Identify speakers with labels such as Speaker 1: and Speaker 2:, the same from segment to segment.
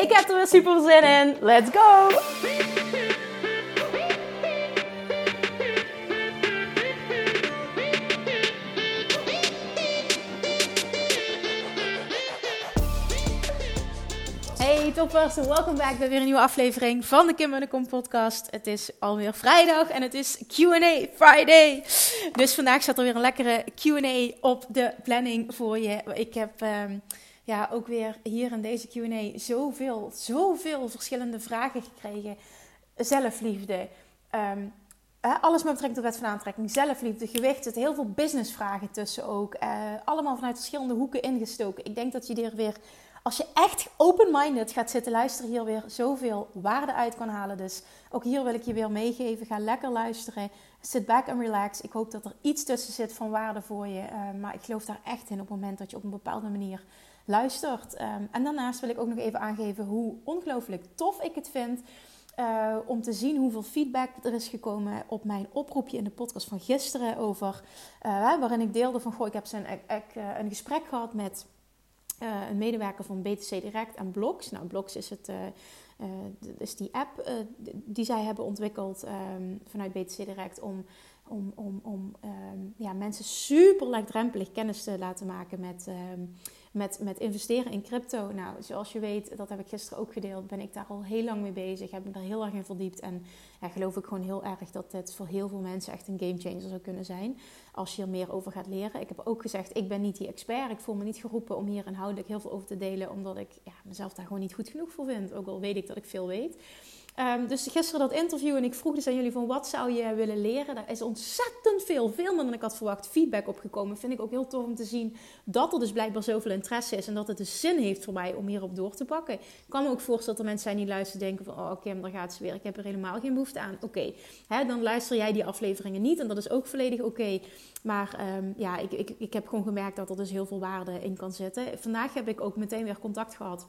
Speaker 1: Ik heb er weer super zin in. Let's go! Hey toppers, welkom back bij weer een nieuwe aflevering van de Kim en de Kom podcast. Het is alweer vrijdag en het is Q&A Friday. Dus vandaag staat er weer een lekkere Q&A op de planning voor je. Ik heb... Um, ja, ook weer hier in deze QA zoveel, zoveel verschillende vragen gekregen. Zelfliefde. Um, alles met betrekking tot wet van aantrekking. Zelfliefde, gewicht. Zitten heel veel businessvragen tussen ook. Uh, allemaal vanuit verschillende hoeken ingestoken. Ik denk dat je er weer, als je echt open-minded gaat zitten luisteren, hier weer zoveel waarde uit kan halen. Dus ook hier wil ik je weer meegeven. Ga lekker luisteren. Sit back and relax. Ik hoop dat er iets tussen zit van waarde voor je. Uh, maar ik geloof daar echt in op het moment dat je op een bepaalde manier luistert. Um, en daarnaast wil ik ook nog even aangeven hoe ongelooflijk tof ik het vind. Uh, om te zien hoeveel feedback er is gekomen op mijn oproepje in de podcast van gisteren over uh, waarin ik deelde van goh, ik heb zijn, ik, ik, uh, een gesprek gehad met een medewerker van BTC Direct en Blogs. Nou, Blogs is het is die app die zij hebben ontwikkeld um, vanuit BTC Direct om om, om, om um, ja, mensen super laagdrempelig kennis te laten maken met, met, met investeren in crypto. Nou, zoals je weet, dat heb ik gisteren ook gedeeld, ben ik daar al heel lang mee bezig. Heb me daar heel erg in verdiept. En geloof ik gewoon heel erg dat het voor heel veel mensen echt een gamechanger zou kunnen zijn. Als je er meer over gaat leren. Ik heb ook gezegd, ik ben niet die expert. Ik voel me niet geroepen om hier inhoudelijk heel veel over te delen. Omdat ik ja, mezelf daar gewoon niet goed genoeg voor vind. Ook al weet ik dat ik veel weet. Um, dus gisteren dat interview en ik vroeg dus aan jullie van wat zou je willen leren. Daar is ontzettend veel, veel meer dan ik had verwacht, feedback opgekomen. Vind ik ook heel tof om te zien dat er dus blijkbaar zoveel interesse is. En dat het dus zin heeft voor mij om hierop door te pakken. Ik kan me ook voorstellen dat er mensen zijn die luisteren denken van... Oh Kim, daar gaat ze weer. Ik heb er helemaal geen behoefte aan. Oké, dan luister jij die afleveringen niet. En dat is ook volledig oké. Maar um, ja, ik, ik, ik heb gewoon gemerkt dat er dus heel veel waarde in kan zitten. Vandaag heb ik ook meteen weer contact gehad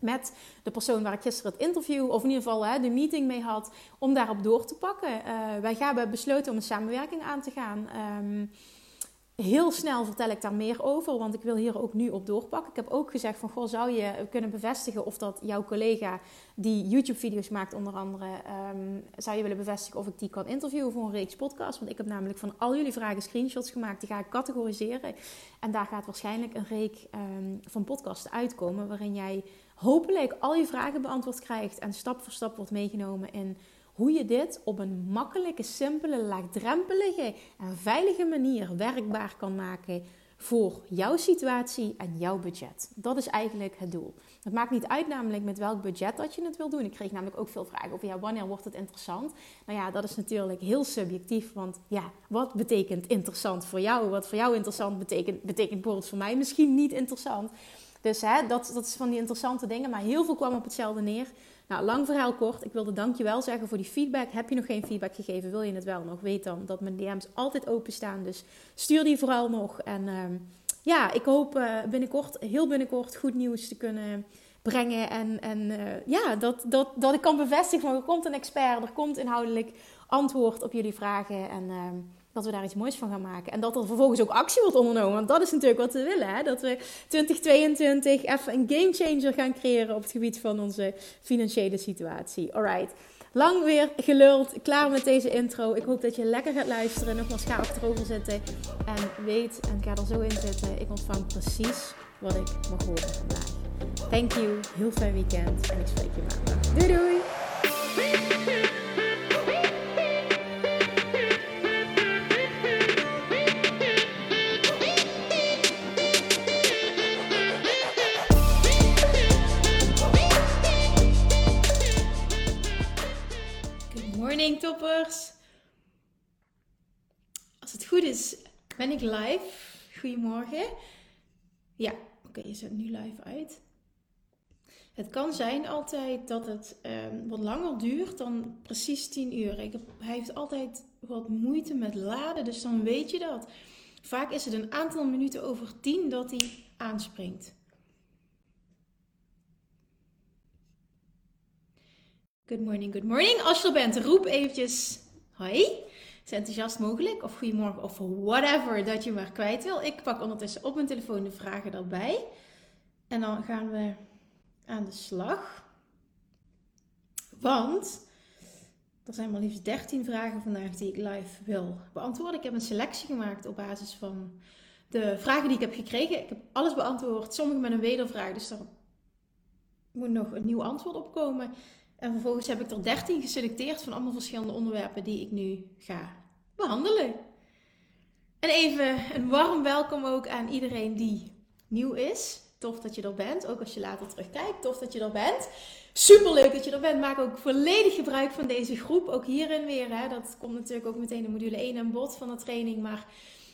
Speaker 1: met de persoon waar ik gisteren het interview, of in ieder geval hè, de meeting mee had, om daarop door te pakken. Uh, wij hebben besloten om een samenwerking aan te gaan. Um, heel snel vertel ik daar meer over, want ik wil hier ook nu op doorpakken. Ik heb ook gezegd van, goh, zou je kunnen bevestigen of dat jouw collega die YouTube-video's maakt onder andere, um, zou je willen bevestigen of ik die kan interviewen voor een reeks podcast? Want ik heb namelijk van al jullie vragen screenshots gemaakt, die ga ik categoriseren. En daar gaat waarschijnlijk een reek um, van podcasts uitkomen waarin jij hopelijk al je vragen beantwoord krijgt en stap voor stap wordt meegenomen in hoe je dit op een makkelijke, simpele, laagdrempelige en veilige manier werkbaar kan maken voor jouw situatie en jouw budget. Dat is eigenlijk het doel. Het maakt niet uit namelijk met welk budget dat je het wil doen. Ik kreeg namelijk ook veel vragen over ja, wanneer wordt het interessant? Nou ja, dat is natuurlijk heel subjectief, want ja, wat betekent interessant voor jou? Wat voor jou interessant betekent, betekent bijvoorbeeld voor mij misschien niet interessant. Dus hè, dat, dat is van die interessante dingen. Maar heel veel kwam op hetzelfde neer. Nou, lang verhaal kort. Ik wilde dankjewel zeggen voor die feedback. Heb je nog geen feedback gegeven? Wil je het wel nog? Weet dan dat mijn DM's altijd openstaan. Dus stuur die vooral nog. En uh, ja, ik hoop uh, binnenkort, heel binnenkort, goed nieuws te kunnen brengen. En, en uh, ja, dat, dat, dat ik kan bevestigen van er komt een expert. Er komt inhoudelijk antwoord op jullie vragen. En ehm, dat we daar iets moois van gaan maken. En dat er vervolgens ook actie wordt ondernomen. Want dat is natuurlijk wat we willen. Hè? Dat we 2022 even een game changer gaan creëren op het gebied van onze financiële situatie. Alright. Lang weer geluld, klaar met deze intro. Ik hoop dat je lekker gaat luisteren. Nogmaals, ga achterover zitten. En weet, en ga er zo in zitten. Ik ontvang precies wat ik mag horen vandaag. Thank you. Heel fijn weekend. En ik spreek je maandag. Doei doei. Ben ik live. Goedemorgen. Ja, oké, okay, je zet nu live uit. Het kan zijn altijd dat het ehm, wat langer duurt dan precies 10 uur. Ik hij heeft altijd wat moeite met laden, dus dan weet je dat. Vaak is het een aantal minuten over 10 dat hij aanspringt. Good morning, good morning. Als je er bent, roep eventjes hoi. Enthousiast mogelijk. Of goedemorgen of whatever dat je maar kwijt wil. Ik pak ondertussen op mijn telefoon de vragen erbij. En dan gaan we aan de slag. Want er zijn maar liefst 13 vragen vandaag die ik live wil beantwoorden. Ik heb een selectie gemaakt op basis van de vragen die ik heb gekregen. Ik heb alles beantwoord, sommige met een wedervraag, dus er moet nog een nieuw antwoord op komen. En vervolgens heb ik er 13 geselecteerd van allemaal verschillende onderwerpen die ik nu ga behandelen. En even een warm welkom ook aan iedereen die nieuw is. Tof dat je er bent, ook als je later terugkijkt. Tof dat je er bent. Super leuk dat je er bent. Maak ook volledig gebruik van deze groep. Ook hierin weer. Hè. Dat komt natuurlijk ook meteen in module 1 aan bod van de training. Maar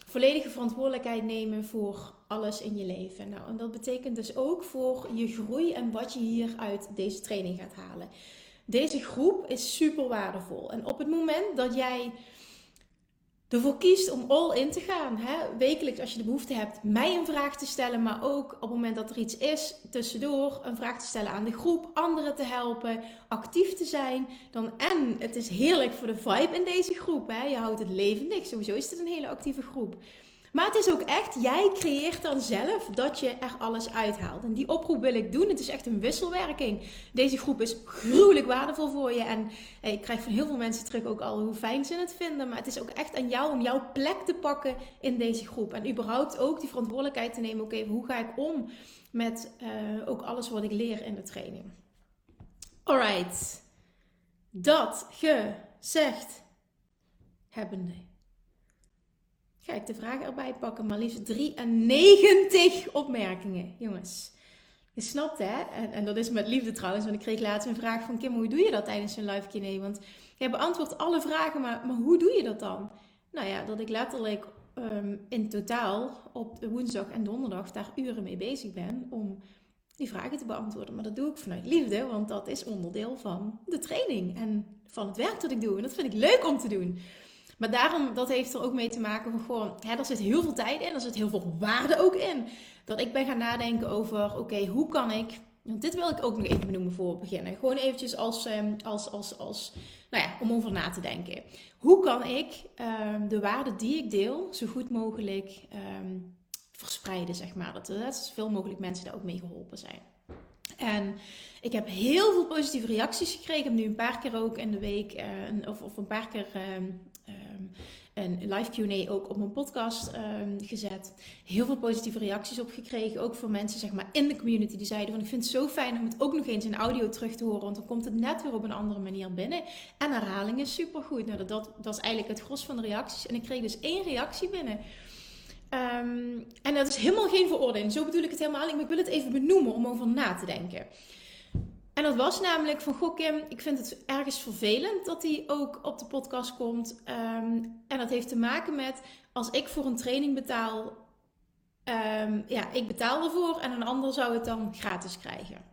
Speaker 1: volledige verantwoordelijkheid nemen voor alles in je leven. Nou, en dat betekent dus ook voor je groei en wat je hier uit deze training gaat halen. Deze groep is super waardevol. En op het moment dat jij ervoor kiest om all in te gaan. Hè? Wekelijks als je de behoefte hebt mij een vraag te stellen, maar ook op het moment dat er iets is, tussendoor een vraag te stellen aan de groep, anderen te helpen, actief te zijn. Dan, en het is heerlijk voor de vibe in deze groep. Hè? Je houdt het levendig, sowieso is het een hele actieve groep. Maar het is ook echt, jij creëert dan zelf dat je er alles uithaalt. En die oproep wil ik doen. Het is echt een wisselwerking. Deze groep is gruwelijk waardevol voor je. En ik krijg van heel veel mensen terug ook al hoe fijn ze het vinden. Maar het is ook echt aan jou om jouw plek te pakken in deze groep. En überhaupt ook die verantwoordelijkheid te nemen. Oké, hoe ga ik om met uh, ook alles wat ik leer in de training? Alright. Dat gezegd hebbende ga ik de vragen erbij pakken. Maar liefst 93 opmerkingen, jongens. Je snapt hè? En, en, dat is met liefde trouwens. Want ik kreeg laatst een vraag van Kim, hoe doe je dat tijdens een live Q&A? Want jij beantwoordt alle vragen, maar, maar hoe doe je dat dan? Nou ja, dat ik letterlijk um, in totaal op woensdag en donderdag daar uren mee bezig ben om die vragen te beantwoorden. Maar dat doe ik vanuit liefde, want dat is onderdeel van de training en van het werk dat ik doe. En dat vind ik leuk om te doen. Maar daarom, dat heeft er ook mee te maken van gewoon, hè, er zit heel veel tijd in, er zit heel veel waarde ook in. Dat ik ben gaan nadenken over, oké, hoe kan ik, want dit wil ik ook nog even benoemen voor we beginnen. Gewoon eventjes als, ehm, als, als, als, nou ja, om over na te denken. Hoe kan ik um, de waarde die ik deel zo goed mogelijk um, verspreiden, zeg maar. Dat, dat zoveel mogelijk mensen daar ook mee geholpen zijn. En ik heb heel veel positieve reacties gekregen. Ik heb nu een paar keer ook in de week, uh, of, of een paar keer een live QA ook op mijn podcast um, gezet. Heel veel positieve reacties op gekregen. Ook voor mensen zeg maar, in de community die zeiden: van Ik vind het zo fijn om het ook nog eens in audio terug te horen. Want dan komt het net weer op een andere manier binnen. En herhaling is supergoed. Nou, dat, dat, is eigenlijk het gros van de reacties. En ik kreeg dus één reactie binnen. Um, en dat is helemaal geen veroordeling. Zo bedoel ik het helemaal ik wil het even benoemen om over na te denken. En dat was namelijk van, goh Kim, ik vind het ergens vervelend dat hij ook op de podcast komt. Um, en dat heeft te maken met, als ik voor een training betaal, um, ja, ik betaal ervoor en een ander zou het dan gratis krijgen.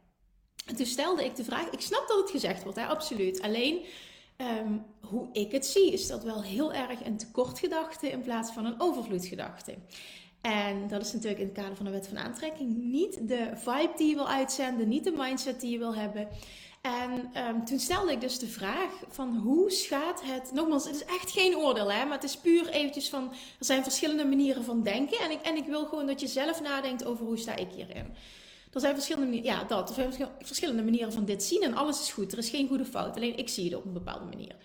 Speaker 1: En toen stelde ik de vraag, ik snap dat het gezegd wordt, hè, absoluut. Alleen, um, hoe ik het zie, is dat wel heel erg een tekortgedachte in plaats van een overvloedgedachte. En dat is natuurlijk in het kader van de wet van aantrekking niet de vibe die je wil uitzenden, niet de mindset die je wil hebben. En um, toen stelde ik dus de vraag van hoe schaadt het... Nogmaals, het is echt geen oordeel, hè, maar het is puur eventjes van... Er zijn verschillende manieren van denken en ik, en ik wil gewoon dat je zelf nadenkt over hoe sta ik hierin. Er zijn verschillende manieren, ja, dat. Er zijn verschillende manieren van dit zien en alles is goed. Er is geen goede fout, alleen ik zie het op een bepaalde manier.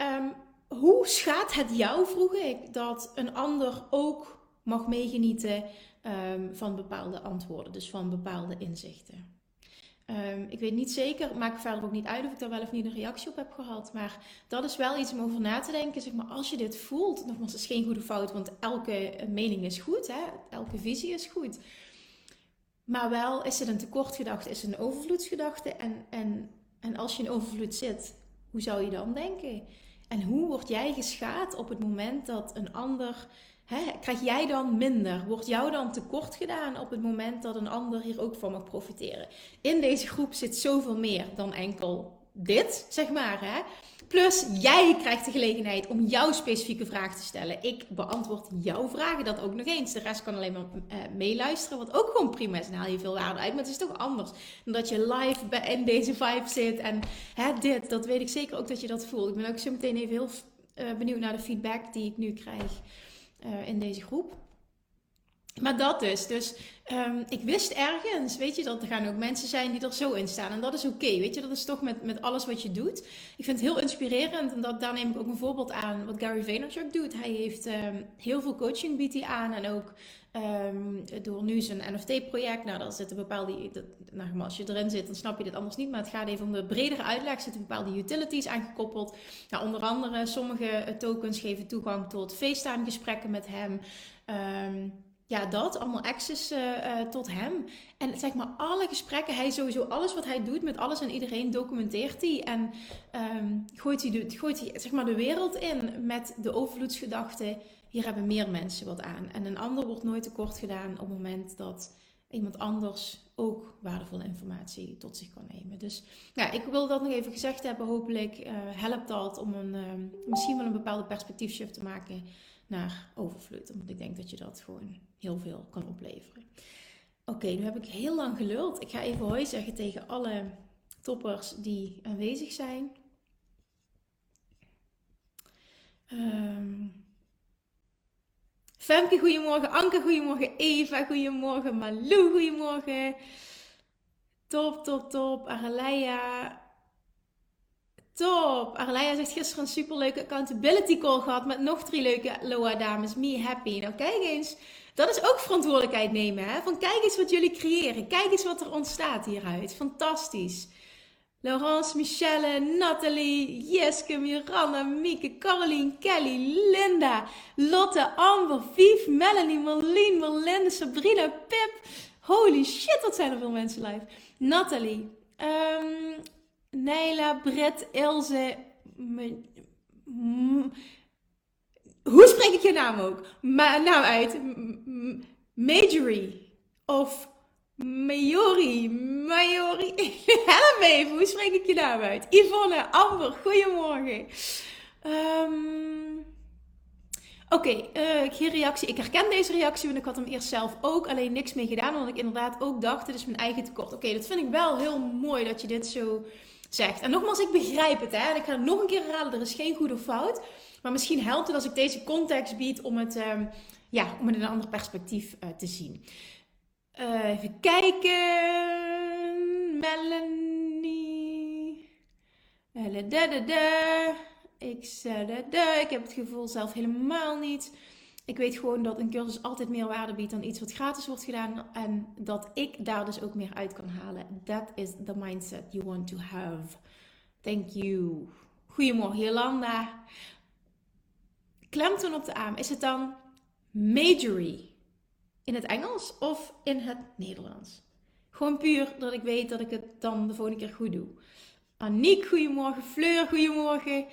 Speaker 1: Um, hoe schaadt het jou, vroeg ik, dat een ander ook mag meegenieten um, van bepaalde antwoorden, dus van bepaalde inzichten. Um, ik weet niet zeker, maakt verder ook niet uit of ik daar wel of niet een reactie op heb gehad. Maar dat is wel iets om over na te denken. Zeg maar, als je dit voelt, nogmaals, het is geen goede fout, want elke mening is goed, hè? elke visie is goed. Maar wel is het een tekortgedachte, is het een overvloedsgedachte. En, en, en als je in overvloed zit, hoe zou je dan denken? En hoe word jij geschaad op het moment dat een ander hè, krijg jij dan minder? Wordt jou dan tekort gedaan op het moment dat een ander hier ook van mag profiteren? In deze groep zit zoveel meer dan enkel dit, zeg maar. Hè? Plus, jij krijgt de gelegenheid om jouw specifieke vraag te stellen. Ik beantwoord jouw vragen dat ook nog eens. De rest kan alleen maar uh, meeluisteren, wat ook gewoon prima is. Dan haal je veel waarde uit. Maar het is toch anders dan dat je live in deze vibe zit. En hè, dit, dat weet ik zeker ook dat je dat voelt. Ik ben ook zo meteen even heel uh, benieuwd naar de feedback die ik nu krijg uh, in deze groep. Maar dat dus. Dus um, ik wist ergens, weet je, dat er gaan ook mensen zijn die er zo in staan. En dat is oké, weet je. Dat is toch met, met alles wat je doet. Ik vind het heel inspirerend. En dat, daar neem ik ook een voorbeeld aan wat Gary Vaynerchuk doet. Hij heeft um, heel veel coaching biedt hij aan. En ook um, door nu zijn NFT-project. Nou, daar zitten bepaalde... Dat, nou, als je erin zit, dan snap je dit anders niet. Maar het gaat even om de bredere uitleg. Er zitten bepaalde utilities aangekoppeld. Nou, onder andere, sommige tokens geven toegang tot FaceTime-gesprekken met hem. Um, ja, dat, allemaal access uh, tot hem. En zeg maar, alle gesprekken, hij sowieso, alles wat hij doet met alles en iedereen, documenteert hij. En um, gooit, hij de, gooit hij zeg maar, de wereld in met de overvloedsgedachte. Hier hebben meer mensen wat aan. En een ander wordt nooit tekort gedaan op het moment dat iemand anders ook waardevolle informatie tot zich kan nemen. Dus ja, ik wil dat nog even gezegd hebben. Hopelijk uh, helpt dat om een, uh, misschien wel een bepaalde perspectiefshift te maken naar overvloed. Want ik denk dat je dat gewoon heel veel kan opleveren. Oké, nu heb ik heel lang geluld. Ik ga even hoi zeggen tegen alle toppers die aanwezig zijn. Um, Femke, goedemorgen. Anke, goedemorgen. Eva, goedemorgen. Malou, goedemorgen. Top, top, top. Araleia, Top! Arleia zegt gisteren een superleuke accountability call gehad met nog drie leuke Loa dames. Me happy. Nou kijk eens, dat is ook verantwoordelijkheid nemen. Hè? Van kijk eens wat jullie creëren. Kijk eens wat er ontstaat hieruit. Fantastisch. Laurence, Michelle, Nathalie, Jeske, Miranda, Mieke, Caroline, Kelly, Linda, Lotte, Amber, Vief, Melanie, Marlene, Marlene, Sabrina, Pip. Holy shit, wat zijn er veel mensen live. Nathalie, um, Nijla, Brett, Ilse. Hoe spreek ik je naam ook? Ma naam uit. Majorie. Of Majori. Majori. Help me even. Hoe spreek ik je naam uit? Yvonne, Amber, goedemorgen. Um, Oké, okay, uh, geen reactie. Ik herken deze reactie, want ik had hem eerst zelf ook alleen niks mee gedaan. Omdat ik inderdaad ook dacht, dit is mijn eigen tekort. Oké, dat vind ik wel heel mooi dat je dit zo zegt. En nogmaals, ik begrijp het. Hè? En ik ga het nog een keer herhalen. Er is geen goed of fout. Maar misschien helpt het als ik deze context bied om het, uh, ja, om het in een ander perspectief uh, te zien. Uh, even kijken. Melanie. Ik Ik heb het gevoel zelf helemaal niet. Ik weet gewoon dat een cursus altijd meer waarde biedt dan iets wat gratis wordt gedaan. En dat ik daar dus ook meer uit kan halen. That is the mindset you want to have. Thank you. Goedemorgen Jolanda. Klemtoon op de arm. Is het dan majory in het Engels of in het Nederlands? Gewoon puur dat ik weet dat ik het dan de volgende keer goed doe. Aniek, goedemorgen. Fleur, goedemorgen.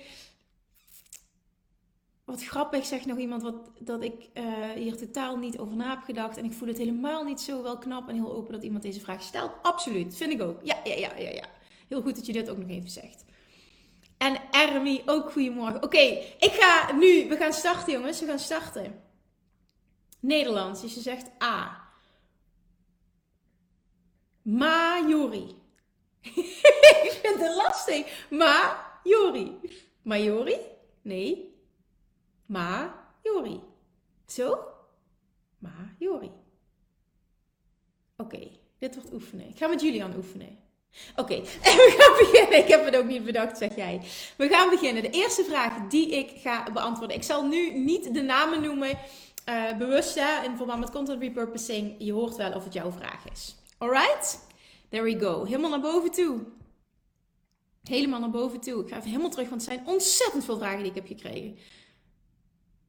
Speaker 1: Wat grappig, zegt nog iemand wat, dat ik uh, hier totaal niet over na heb gedacht. En ik voel het helemaal niet zo wel knap en heel open dat iemand deze vraag stelt. Absoluut, vind ik ook. Ja, ja, ja, ja, ja. Heel goed dat je dit ook nog even zegt. En Ermi, ook goedemorgen. Oké, ik ga nu, we gaan starten jongens, we gaan starten. Nederlands, dus je zegt A. Majori. ik vind het lastig. Majori. Majori? Nee. Ma Jori. Zo? Ma Jori. Oké, dit wordt oefenen. Ik ga met jullie aan oefenen. Oké, we gaan beginnen. Ik heb het ook niet bedacht, zeg jij. We gaan beginnen. De eerste vraag die ik ga beantwoorden. Ik zal nu niet de namen noemen. Uh, bewust hè, in verband met content repurposing. Je hoort wel of het jouw vraag is. Alright? There we go. Helemaal naar boven toe. Helemaal naar boven toe. Ik ga even helemaal terug, want het zijn ontzettend veel vragen die ik heb gekregen.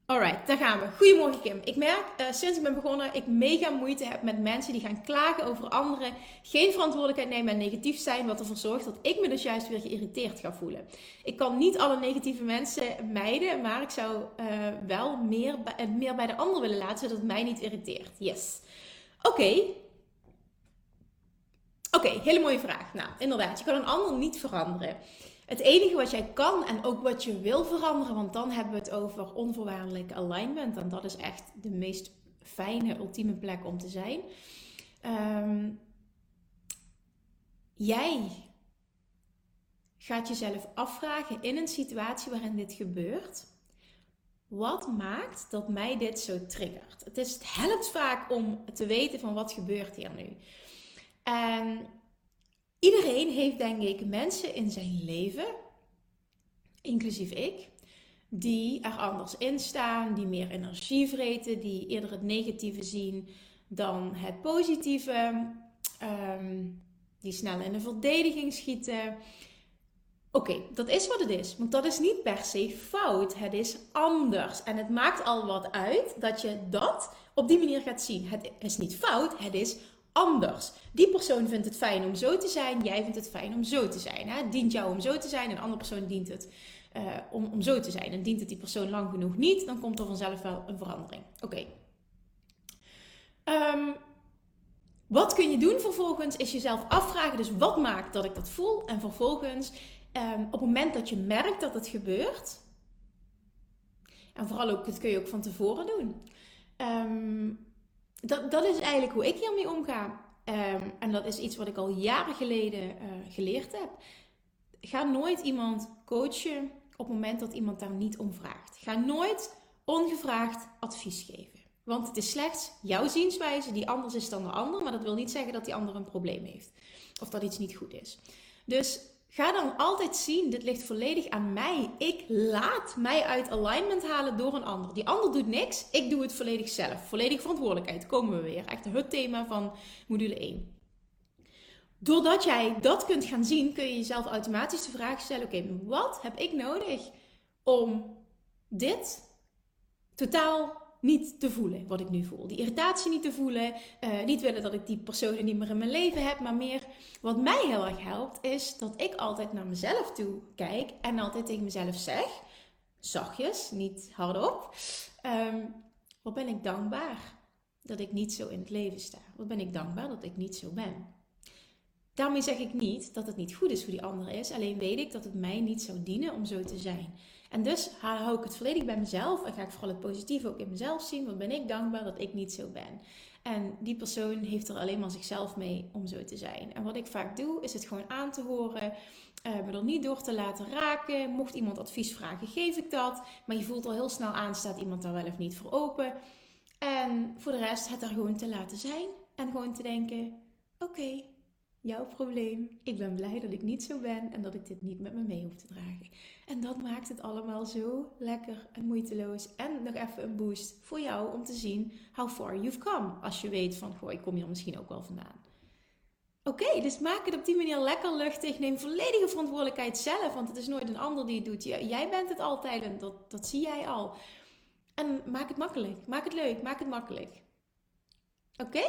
Speaker 1: Alright, daar gaan we. Goedemorgen Kim. Ik merk uh, sinds ik ben begonnen, ik mega moeite heb met mensen die gaan klagen over anderen, geen verantwoordelijkheid nemen en negatief zijn, wat ervoor zorgt dat ik me dus juist weer geïrriteerd ga voelen. Ik kan niet alle negatieve mensen mijden, maar ik zou uh, wel meer, uh, meer bij de ander willen laten, zodat het mij niet irriteert. Yes. Oké. Oké, hele mooie vraag. Nou, inderdaad, je kan een ander niet veranderen. Het enige wat jij kan en ook wat je wil veranderen, want dan hebben we het over onvoorwaardelijk alignment. En dat is echt de meest fijne, ultieme plek om te zijn. Um, jij gaat jezelf afvragen in een situatie waarin dit gebeurt. Wat maakt dat mij dit zo triggert? Het, is, het helpt vaak om te weten van wat gebeurt hier nu. En Iedereen heeft denk ik mensen in zijn leven, inclusief ik, die er anders in staan, die meer energie vreten, die eerder het negatieve zien dan het positieve, um, die snel in de verdediging schieten. Oké, dat is wat het is. Want dat is niet per se fout. Het is anders. En het maakt al wat uit dat je dat op die manier gaat zien. Het is niet fout, het is anders. Die persoon vindt het fijn om zo te zijn, jij vindt het fijn om zo te zijn. Hè? Het dient jou om zo te zijn, een andere persoon dient het uh, om, om zo te zijn. En dient het die persoon lang genoeg niet, dan komt er vanzelf wel een verandering. Oké. Ehm, wat kun je doen vervolgens is jezelf afvragen, dus wat maakt dat ik dat voel? En vervolgens, um, op het moment dat je merkt dat het gebeurt, en vooral ook, dat kun je ook van tevoren doen. Um, dat, dat is eigenlijk hoe ik hiermee omga. Um, en dat is iets wat ik al jaren geleden uh, geleerd heb. Ga nooit iemand coachen op het moment dat iemand daar niet om vraagt. Ga nooit ongevraagd advies geven. Want het is slechts jouw zienswijze die anders is dan de ander. Maar dat wil niet zeggen dat die ander een probleem heeft. Of dat iets niet goed is. Dus Ga dan altijd zien, dit ligt volledig aan mij. Ik laat mij uit alignment halen door een ander. Die ander doet niks, ik doe het volledig zelf. Volledige verantwoordelijkheid, komen we weer. Echt het thema van module 1. Doordat jij dat kunt gaan zien, kun je jezelf automatisch de vraag stellen: oké, wat heb ik nodig om dit totaal niet te voelen wat ik nu voel. Die irritatie niet te voelen. Uh, niet willen dat ik die personen niet meer in mijn leven heb. Maar meer wat mij heel erg helpt, is dat ik altijd naar mezelf toe kijk. En altijd tegen mezelf zeg, zachtjes, niet hardop. Um, wat ben ik dankbaar dat ik niet zo in het leven sta? Wat ben ik dankbaar dat ik niet zo ben? Daarmee zeg ik niet dat het niet goed is voor die ander is. Alleen weet ik dat het mij niet zou dienen om zo te zijn. En dus hou ik het volledig bij mezelf en ga ik vooral het positieve ook in mezelf zien. Wat ben ik dankbaar dat ik niet zo ben. En die persoon heeft er alleen maar zichzelf mee om zo te zijn. En wat ik vaak doe, is het gewoon aan te horen. Uh, me er niet door te laten raken. Mocht iemand advies vragen, geef ik dat. Maar je voelt al heel snel aan, staat iemand daar wel of niet voor open. En voor de rest het er gewoon te laten zijn. En gewoon te denken, oké, jouw probleem. Ik ben blij dat ik niet zo ben en dat ik dit niet met me mee hoef te dragen. En dat maakt het allemaal zo lekker en moeiteloos. En nog even een boost voor jou om te zien how far you've come. Als je weet van, goh, ik kom hier misschien ook wel vandaan. Oké, dus maak het op die manier lekker luchtig. Neem volledige verantwoordelijkheid zelf, want het is nooit een ander die het doet. Jij bent het altijd en dat, dat zie jij al. En maak het makkelijk, maak het leuk, maak het makkelijk. Oké?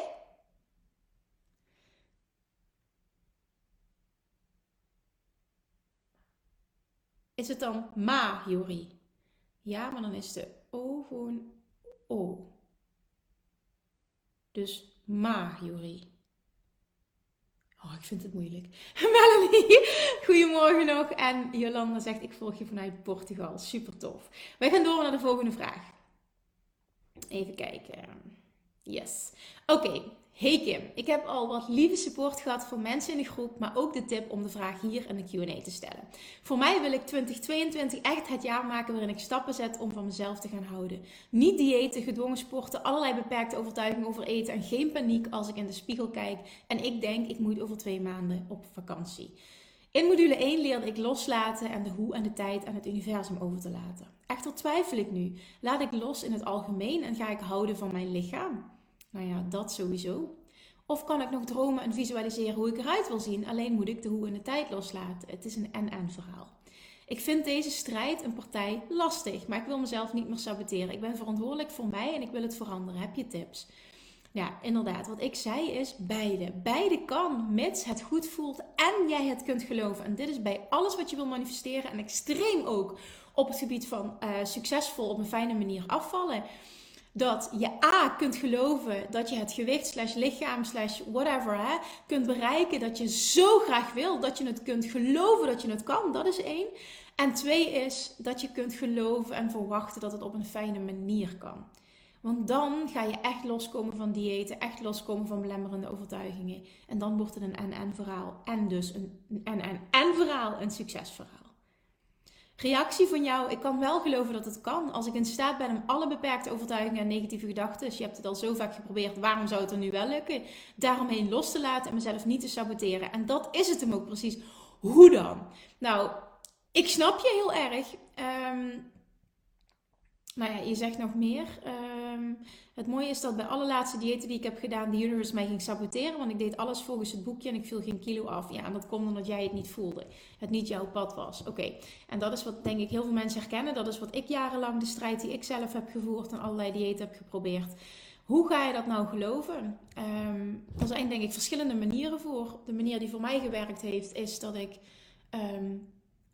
Speaker 1: Is het dan ma, Jori? Ja, maar dan is de O gewoon O. Dus ma, Jori. Oh, ik vind het moeilijk. Melanie, goedemorgen nog. En Jolanda zegt, ik volg je vanuit Portugal. Super tof. Wij gaan door naar de volgende vraag. Even kijken. Yes. Oké, Hey Kim, ik heb al wat lieve support gehad van mensen in de groep, maar ook de tip om de vraag hier in de Q&A te stellen. Voor mij wil ik 2022 echt het jaar maken waarin ik stappen zet om van mezelf te gaan houden. Niet diëten, gedwongen sporten, allerlei beperkte overtuigingen over eten en geen paniek als ik in de spiegel kijk en ik denk ik moet over twee maanden op vakantie. In module 1 leerde ik loslaten en de hoe en de tijd aan het universum over te laten. Echter twijfel ik nu. Laat ik los in het algemeen en ga ik houden van mijn lichaam? Nou ja, dat sowieso. Of kan ik nog dromen en visualiseren hoe ik eruit wil zien, alleen moet ik de hoe en de tijd loslaten. Het is een en-en verhaal. Ik vind deze strijd een partij lastig, maar ik wil mezelf niet meer saboteren. Ik ben verantwoordelijk voor mij en ik wil het veranderen. Heb je tips? Ja, inderdaad. Wat ik zei is beide. Beide kan, mits het goed voelt en jij het kunt geloven. En dit is bij alles wat je wil manifesteren en extreem ook op het gebied van uh, succesvol op een fijne manier afvallen. Dat je A kunt geloven dat je het gewicht slash lichaam slash whatever hè, kunt bereiken. Dat je zo graag wil. Dat je het kunt geloven dat je het kan. Dat is één. En twee is dat je kunt geloven en verwachten dat het op een fijne manier kan. Want dan ga je echt loskomen van diëten, echt loskomen van belemmerende overtuigingen. En dan wordt het een en-en verhaal. En dus een en-en-en verhaal, een succesverhaal. Reactie van jou, ik kan wel geloven dat het kan. Als ik in staat ben om alle beperkte overtuigingen en negatieve gedachten, dus je hebt het al zo vaak geprobeerd, waarom zou het er nu wel lukken? Daaromheen los te laten en mezelf niet te saboteren. En dat is het hem ook precies. Hoe dan? Nou, ik snap je heel erg. Um, nou ja, je zegt nog meer. Ehm, het mooie is dat bij alle laatste diëten die ik heb gedaan, de universe mij ging saboteren. Want ik deed alles volgens het boekje en ik viel geen kilo af. Ja, en dat komt omdat jij het niet voelde. Het niet jouw pad was. Oké, en dat is wat denk ik heel veel mensen herkennen. Dat is wat ik jarenlang, de strijd die ik zelf heb gevoerd en allerlei diëten heb geprobeerd. Hoe ga je dat nou geloven? Um, er zijn denk ik verschillende manieren voor. De manier die voor mij gewerkt heeft, is dat ik... Ehm,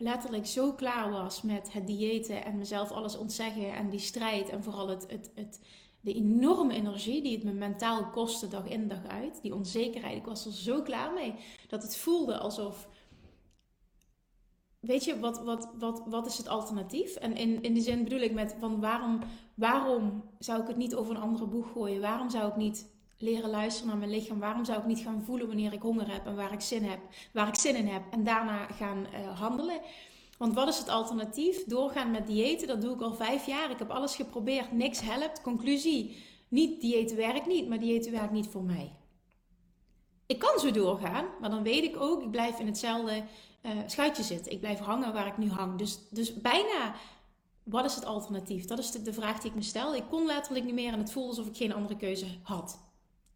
Speaker 1: letterlijk zo klaar was met het diëten en mezelf alles ontzeggen en die strijd en vooral het, het, het, de enorme energie die het me mentaal kostte dag in dag uit, die onzekerheid, ik was er zo klaar mee dat het voelde alsof, weet je, wat, wat, wat, wat is het alternatief? En in, in die zin bedoel ik met van waarom, waarom zou ik het niet over een andere boeg gooien? Waarom zou ik niet leren luisteren naar mijn lichaam. Waarom zou ik niet gaan voelen wanneer ik honger heb en waar ik zin, heb, waar ik zin in heb en daarna gaan uh, handelen? Want wat is het alternatief? Doorgaan met diëten, dat doe ik al vijf jaar. Ik heb alles geprobeerd, niks helpt. Conclusie, niet diëten werkt niet, maar diëten werkt niet voor mij. Ik kan zo doorgaan, maar dan weet ik ook, ik blijf in hetzelfde uh, schuitje zitten. Ik blijf hangen waar ik nu hang. Dus, dus bijna, wat is het alternatief? Dat is de, de vraag die ik me stel. Ik kon letterlijk niet meer en het voelde alsof ik geen andere keuze had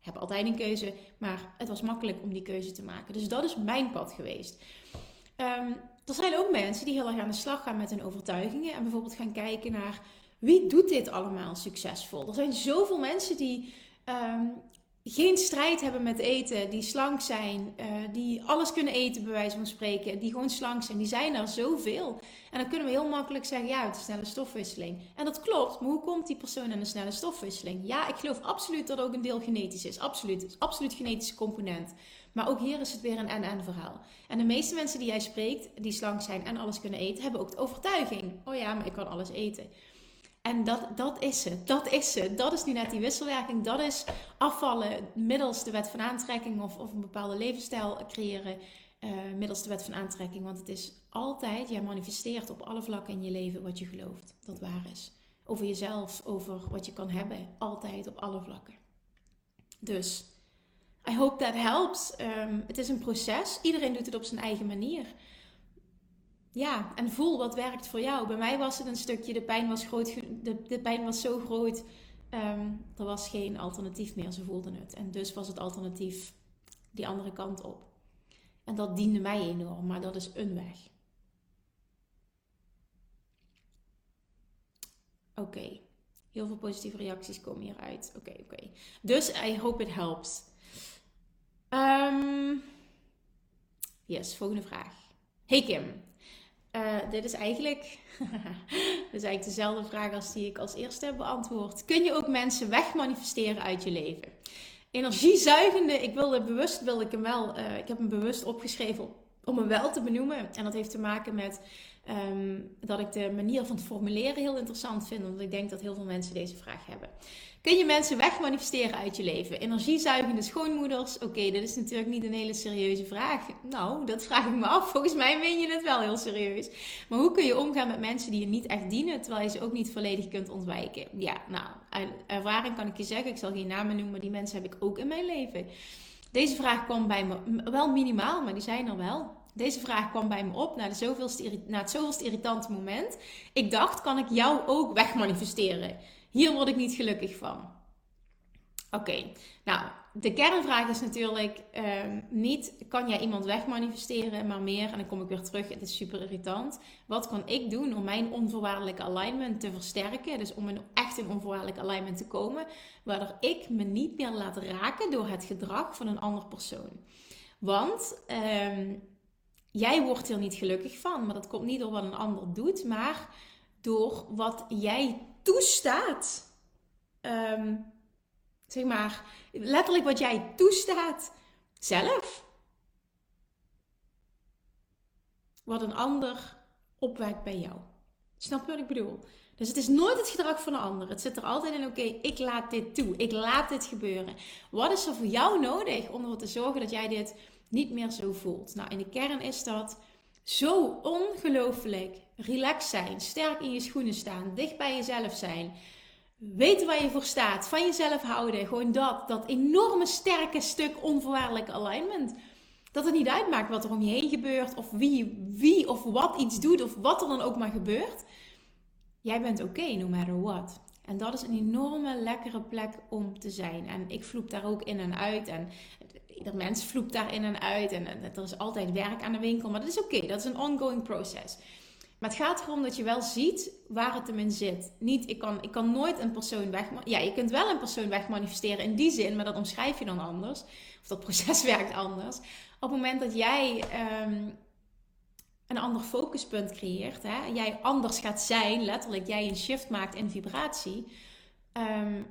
Speaker 1: heb altijd een keuze, maar het was makkelijk om die keuze te maken. Dus dat is mijn pad geweest. Um, er zijn ook mensen die heel erg aan de slag gaan met hun overtuigingen en bijvoorbeeld gaan kijken naar wie doet dit allemaal succesvol. Er zijn zoveel mensen die um, geen strijd hebben met eten, die slank zijn, uh, die alles kunnen eten, bij wijze van spreken, die gewoon slank zijn, die zijn er zoveel. En dan kunnen we heel makkelijk zeggen, ja, het is snelle stofwisseling. En dat klopt, maar hoe komt die persoon aan een snelle stofwisseling? Ja, ik geloof absoluut dat ook een deel genetisch is, absoluut. Het is absoluut genetische component. Maar ook hier is het weer een en-en verhaal. En de meeste mensen die jij spreekt, die slank zijn en alles kunnen eten, hebben ook de overtuiging, oh ja, maar ik kan alles eten. En dat, dat is het. Dat is het. Dat is nu net die wisselwerking. Dat is afvallen middels de wet van aantrekking of, of een bepaalde levensstijl creëren uh, middels de wet van aantrekking. Want het is altijd, jij manifesteert op alle vlakken in je leven wat je gelooft dat waar is. Over jezelf, over wat je kan hebben. Altijd op alle vlakken. Dus, I hope that helps. Um, het is een proces. Iedereen doet het op zijn eigen manier ja, en voel wat werkt voor jou. Bij mij was het een stukje, de pijn was, groot, de, de pijn was zo groot, um, er was geen alternatief meer. Ze voelden het. En dus was het alternatief die andere kant op. En dat diende mij enorm, maar dat is een weg. Oké, heel veel positieve reacties komen hieruit. Oké, oké. Dus I hope it helps. Um, yes, volgende vraag. Hey Kim, uh, dit is eigenlijk, dit eigenlijk dezelfde vraag als die ik als eerste heb beantwoord. Kun je ook mensen wegmanifesteren uit je leven? Energiezuigende, ik wilde bewust, wilde ik hem wel, uh, ik heb hem bewust opgeschreven om hem wel te benoemen. En dat heeft te maken met um, dat ik de manier van het formuleren heel interessant vind. Want ik denk dat heel veel mensen deze vraag hebben. Kun je mensen wegmanifesteren uit je leven? Energiezuigende schoonmoeders? Oké, dit is natuurlijk niet een hele serieuze vraag. Nou, dat vraag ik me af. Volgens mij meen je het wel heel serieus. Maar hoe kun je omgaan met mensen die je niet echt dienen, terwijl je ze ook niet volledig kunt ontwijken? Ja, nou, ervaring kan ik je zeggen. Ik zal geen namen noemen, maar die mensen heb ik ook in mijn leven. Deze vraag kwam bij me wel minimaal, maar die zijn er wel. Deze vraag kwam bij me op na, na het zoveelste irritante moment. Ik dacht, kan ik jou ook wegmanifesteren? Hier word ik niet gelukkig van. Oké, nou, de kernvraag is natuurlijk ehm, niet kan jij iemand wegmanifesteren, maar meer, en dan kom ik weer terug, het is super irritant. Wat kan ik doen om mijn onvoorwaardelijke alignment te versterken? Dus om een, echt in onvoorwaardelijk alignment te komen, waardoor ik me niet meer laat raken door het gedrag van een ander persoon. Want ehm, jij wordt er niet gelukkig van, maar dat komt niet door wat een ander doet, maar door wat jij toestaat. Um, zeg maar, letterlijk wat jij toestaat zelf. Wat een ander opwekt bij jou. Snap je wat ik bedoel? Dus het is nooit het gedrag van een ander. Het zit er altijd in, oké, ik laat dit toe. Ik laat dit gebeuren. Wat is er voor jou nodig om ervoor te zorgen dat jij dit niet meer zo voelt? Nou, in de kern is dat zo ongelooflijk relaxed zijn, sterk in je schoenen staan, dicht bij jezelf zijn, weten waar je voor staat, van jezelf houden, gewoon dat, dat enorme sterke stuk onvoorwaardelijke alignment. Dat het niet uitmaakt wat er om je heen gebeurt, of wie, wie of wat iets doet, of wat er dan ook maar gebeurt. Jij bent oké, no matter what. En dat is een enorme lekkere plek om te zijn. En ik vloep daar ook in en uit. En ieder mens vloept daar in en uit. En, er is altijd werk aan de winkel. Maar dat is oké. Dat is een ongoing proces. Maar het gaat erom dat je wel ziet waar het hem in zit. Niet, ik kan, ik kan nooit een persoon weg... Ja, je kunt wel een persoon wegmanifesteren in die zin. Maar dat omschrijf je dan anders. Of dat proces werkt anders. Op het moment dat jij... Ehm, een ander focuspunt creëert, hè, jij anders gaat zijn, letterlijk, jij een shift maakt in vibratie, um,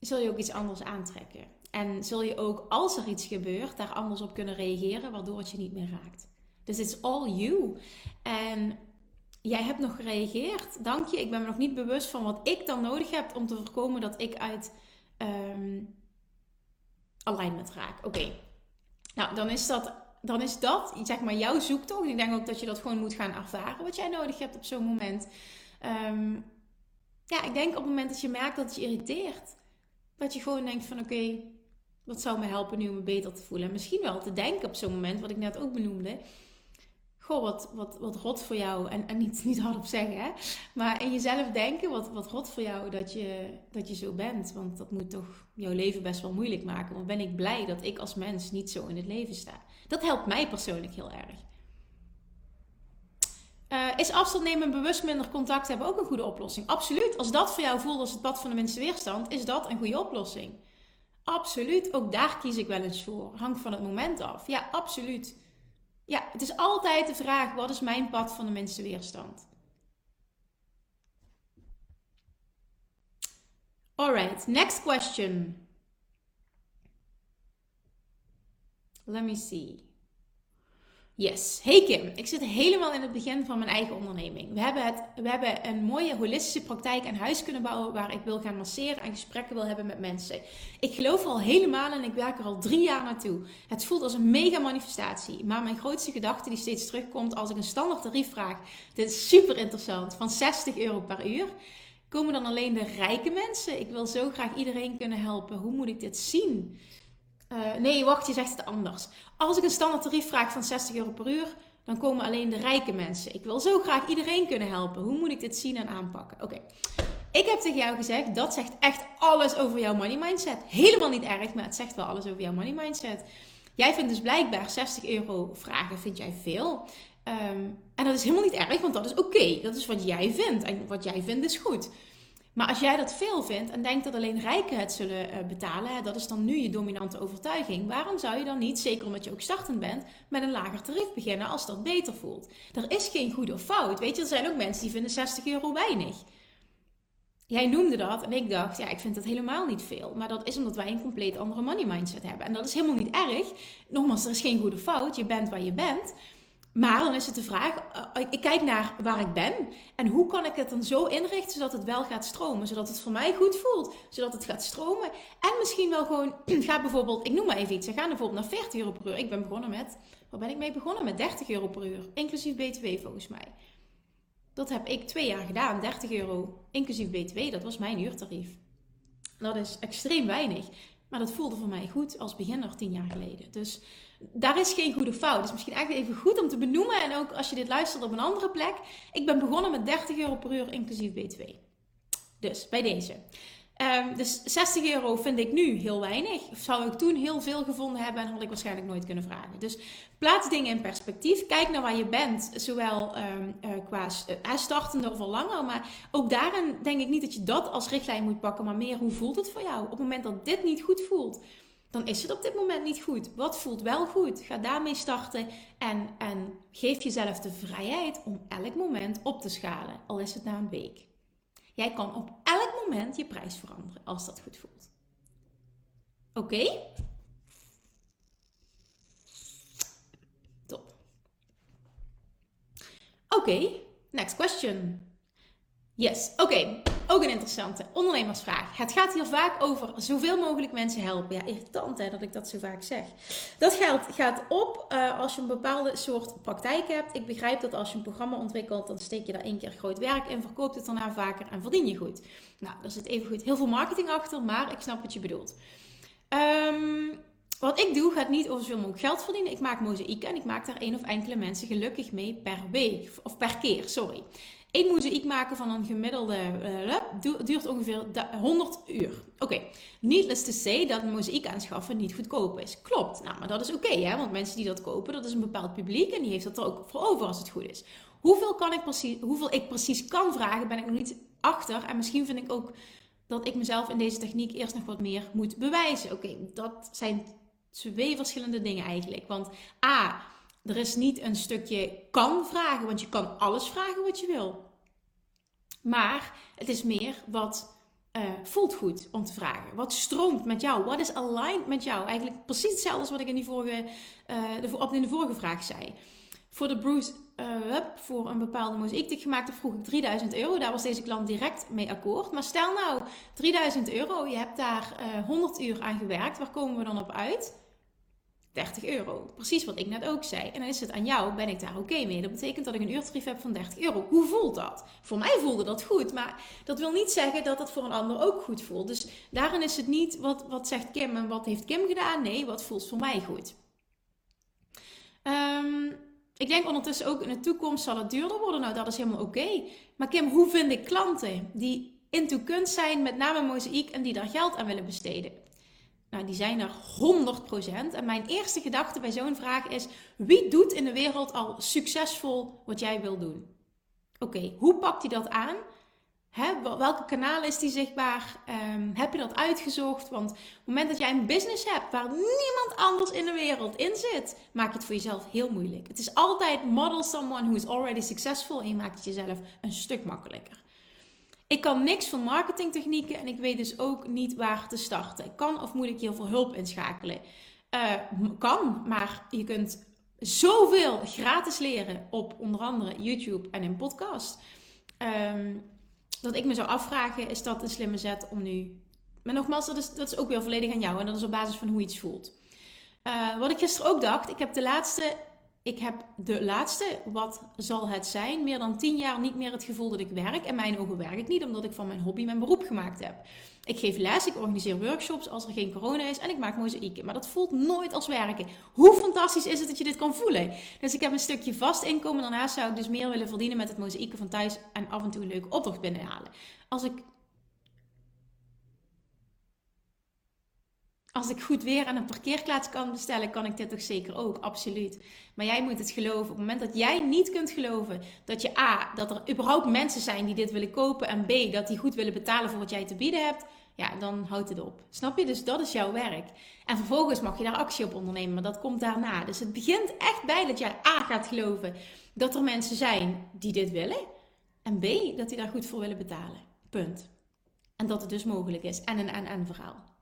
Speaker 1: zul je ook iets anders aantrekken. En zul je ook, als er iets gebeurt, daar anders op kunnen reageren, waardoor het je niet meer raakt. Dus it's all you. En jij hebt nog gereageerd. Dank je. Ik ben me nog niet bewust van wat ik dan nodig heb om te voorkomen dat ik uit um, alignment raak. Oké. Nou, dan is dat dan is dat zeg maar jouw zoektocht. Ik denk ook dat je dat gewoon moet gaan ervaren wat jij nodig hebt op zo'n moment. Ehm, ja, ik denk op het moment dat je merkt dat het je irriteert, dat je gewoon denkt van oké, wat zou me helpen nu om me beter te voelen? En misschien wel te denken op zo'n moment, wat ik net ook benoemde. Goh, wat, wat, wat rot voor jou. En, en niet, niet hardop zeggen, hè. Maar in jezelf denken, wat, wat rot voor jou dat je, dat je zo bent. Want dat moet toch jouw leven best wel moeilijk maken. Want ben ik blij dat ik als mens niet zo in het leven sta. Dat helpt mij persoonlijk heel erg. Uh, is afstand nemen en bewust minder contact hebben ook een goede oplossing? Absoluut. Als dat voor jou voelt als het pad van de minste weerstand, is dat een goede oplossing. Absoluut. Ook daar kies ik wel eens voor. Hangt van het moment af. Ja, absoluut. Ja, het is altijd de vraag: wat is mijn pad van de minste weerstand? Alright, next question. Let me see. Yes. Hey Kim, ik zit helemaal in het begin van mijn eigen onderneming. We hebben, het, we hebben een mooie holistische praktijk en huis kunnen bouwen waar ik wil gaan masseren en gesprekken wil hebben met mensen. Ik geloof er al helemaal en ik werk er al drie jaar naartoe. Het voelt als een mega manifestatie. Maar mijn grootste gedachte die steeds terugkomt als ik een standaard tarief vraag, dit is super interessant, van 60 euro per uur. Komen dan alleen de rijke mensen? Ik wil zo graag iedereen kunnen helpen. Hoe moet ik dit zien? Uh, nee, wacht, je zegt het anders. Als ik een standaard tarief vraag van 60 euro per uur, dan komen alleen de rijke mensen. Ik wil zo graag iedereen kunnen helpen. Hoe moet ik dit zien en aanpakken? Oké. Ik heb tegen jou gezegd, dat zegt echt alles over jouw money mindset. Helemaal niet erg, maar het zegt wel alles over jouw money mindset. Jij vindt dus blijkbaar 60 euro vragen, vind jij veel. Um, en dat is helemaal niet erg, want dat is oké. Dat is wat jij vindt. En wat jij vindt is goed. Maar als jij dat veel vindt en denkt dat alleen rijken het zullen eh, betalen, dat is dan nu je dominante overtuiging. Waarom zou je dan niet, zeker omdat je ook startend bent, met een lager tarief beginnen als dat beter voelt? Er is geen goed of fout. Weet je, er zijn ook mensen die vinden 60 euro weinig. Jij noemde dat en ik dacht, ja, ik vind dat helemaal niet veel. Maar dat is omdat wij een compleet andere money mindset hebben. En dat is helemaal niet erg. Nogmaals, er is geen goede fout. Je bent waar je bent. Maar dan is het de vraag, uh, ik kijk naar waar ik ben en hoe kan ik het dan zo inrichten zodat het wel gaat stromen, zodat het voor mij goed voelt, zodat het gaat stromen en misschien wel gewoon, ga bijvoorbeeld, ik noem maar even iets, ga bijvoorbeeld naar 40 euro per uur. Ik ben begonnen met, waar ben ik mee begonnen? Met 30 euro per uur, inclusief BTW volgens mij. Dat heb ik twee jaar gedaan, 30 euro inclusief BTW, dat was mijn uurtarief. Dat is extreem weinig, maar dat voelde voor mij goed als beginner tien jaar geleden. Dus daar is geen goede fout. Dus misschien eigenlijk even goed om te benoemen. En ook als je dit luistert op een andere plek. Ik ben begonnen met 30 euro per uur inclusief BTW. Dus bij deze. Um, dus 60 euro vind ik nu heel weinig. Zou ik toen heel veel gevonden hebben en had ik waarschijnlijk nooit kunnen vragen. Dus plaats dingen in perspectief. Kijk naar waar je bent, zowel um, uh, qua uh, startende of al langer. Maar ook daarin denk ik niet dat je dat als richtlijn moet pakken, maar meer hoe voelt het voor jou? Op het moment dat dit niet goed voelt, dan is het op dit moment niet goed. Wat voelt wel goed? Ga daarmee starten en, en geef jezelf de vrijheid om elk moment op te schalen, al is het na een week. Jij kan op elk moment je prijs veranderen als dat goed voelt. Oké? Top. Oké, next question. Yes, oké. Ook een interessante ondernemersvraag. Het gaat hier vaak over zoveel mogelijk mensen helpen. Ja, irritant hè, dat ik dat zo vaak zeg. Dat geld gaat op uh, als je een bepaalde soort praktijk hebt. Ik begrijp dat als je een programma ontwikkelt, dan steek je daar één keer groot werk in, verkoopt het daarna vaker en verdien je goed. Nou, daar zit even goed heel veel marketing achter, maar ik snap wat je bedoelt. Um, wat ik doe gaat niet over zoveel mogelijk geld verdienen. Ik maak mozaïeken en ik maak daar één of enkele mensen gelukkig mee per week. Of per keer, sorry. Eén mozaïek maken van een gemiddelde uh, duurt ongeveer 100 uur. Oké, okay. needless to say dat mozaïek aanschaffen niet goedkoop is. Klopt, nou, maar dat is oké, okay, want mensen die dat kopen, dat is een bepaald publiek en die heeft dat er ook voor over als het goed is. Hoeveel, kan ik precies, hoeveel ik precies kan vragen, ben ik nog niet achter. En misschien vind ik ook dat ik mezelf in deze techniek eerst nog wat meer moet bewijzen. Oké, dat zijn twee verschillende dingen eigenlijk. Want A, er is niet een stukje kan vragen, want je kan alles vragen wat je wil. Maar het is meer wat uh, voelt goed om te vragen. Wat stroomt met jou? Wat is aligned met jou? Eigenlijk precies hetzelfde als wat ik in, die vorige, uh, de, in de vorige vraag zei. Voor de Bruce uh, voor een bepaalde mozaïek die ik gemaakt heb, vroeg ik 3000 euro. Daar was deze klant direct mee akkoord. Maar stel nou 3000 euro, je hebt daar 100 uur aan gewerkt. Waar komen we dan op uit? 30 euro. Precies wat ik net ook zei. En dan is het aan jou, ben ik daar oké mee? Dat betekent dat ik een uurtarief heb van 30 euro. Hoe voelt dat? Voor mij voelde dat goed, maar dat wil niet zeggen dat het voor een ander ook goed voelt. Dus daarin is het niet wat, wat zegt Kim en wat heeft Kim gedaan? Nee, wat voelt voor mij goed? Um, ik denk ondertussen ook in de toekomst zal het duurder worden. Nou, dat is helemaal oké. Maar Kim, hoe vind ik klanten die into kunst zijn, met name mozaïek, en die daar geld aan willen besteden? Nou, die zijn er 100%. En mijn eerste gedachte bij zo'n vraag is: wie doet in de wereld al succesvol wat jij wil doen? Oké, hoe pakt hij dat aan? Welke kanalen is die zichtbaar? Um, heb je dat uitgezocht? Want op het moment dat jij een business hebt waar niemand anders in de wereld in zit, maak je het voor jezelf heel moeilijk. Het is altijd model someone who is already successful en je maakt het jezelf een stuk makkelijker. Ik kan niks van marketingtechnieken en ik weet dus ook niet waar te starten. Kan of moet ik hiervoor hulp inschakelen? Uh, kan, maar je kunt zoveel gratis leren op onder andere YouTube en in podcast. Dat ik me zou afvragen, is dat een slimme zet om nu... Maar nogmaals, dat is, dat is ook weer volledig aan jou en dat is op basis van hoe je iets voelt. Uh, wat ik gisteren ook dacht, ik heb de laatste ik heb de laatste, wat zal het zijn, meer dan tien jaar niet meer het gevoel dat ik werk. En mijn ogen werk ik niet, omdat ik van mijn hobby mijn beroep gemaakt heb. Ik geef les, ik organiseer workshops als er geen corona is en ik maak mozaïeken. Maar dat voelt nooit als werken. Hoe fantastisch is het dat je dit kan voelen? Dus ik heb een stukje vast inkomen. Daarnaast zou ik dus meer willen verdienen met het mozaïeken van thuis en af en toe een leuke opdracht binnenhalen. Als ik als ik goed weer aan een parkeerplaats kan bestellen, kan ik dit toch zeker ook, absoluut. Maar jij moet het geloven. Op het moment dat jij niet kunt geloven dat je A, dat er überhaupt mensen zijn die dit willen kopen en B, dat die goed willen betalen voor wat jij te bieden hebt, ja, dan houdt het op. Snap je? Dus dat is jouw werk. En vervolgens mag je daar actie op ondernemen, maar dat komt daarna. Dus het begint echt bij dat jij A gaat geloven dat er mensen zijn die dit willen en B, dat die daar goed voor willen betalen. Punt. En dat het dus mogelijk is. En een en-en verhaal.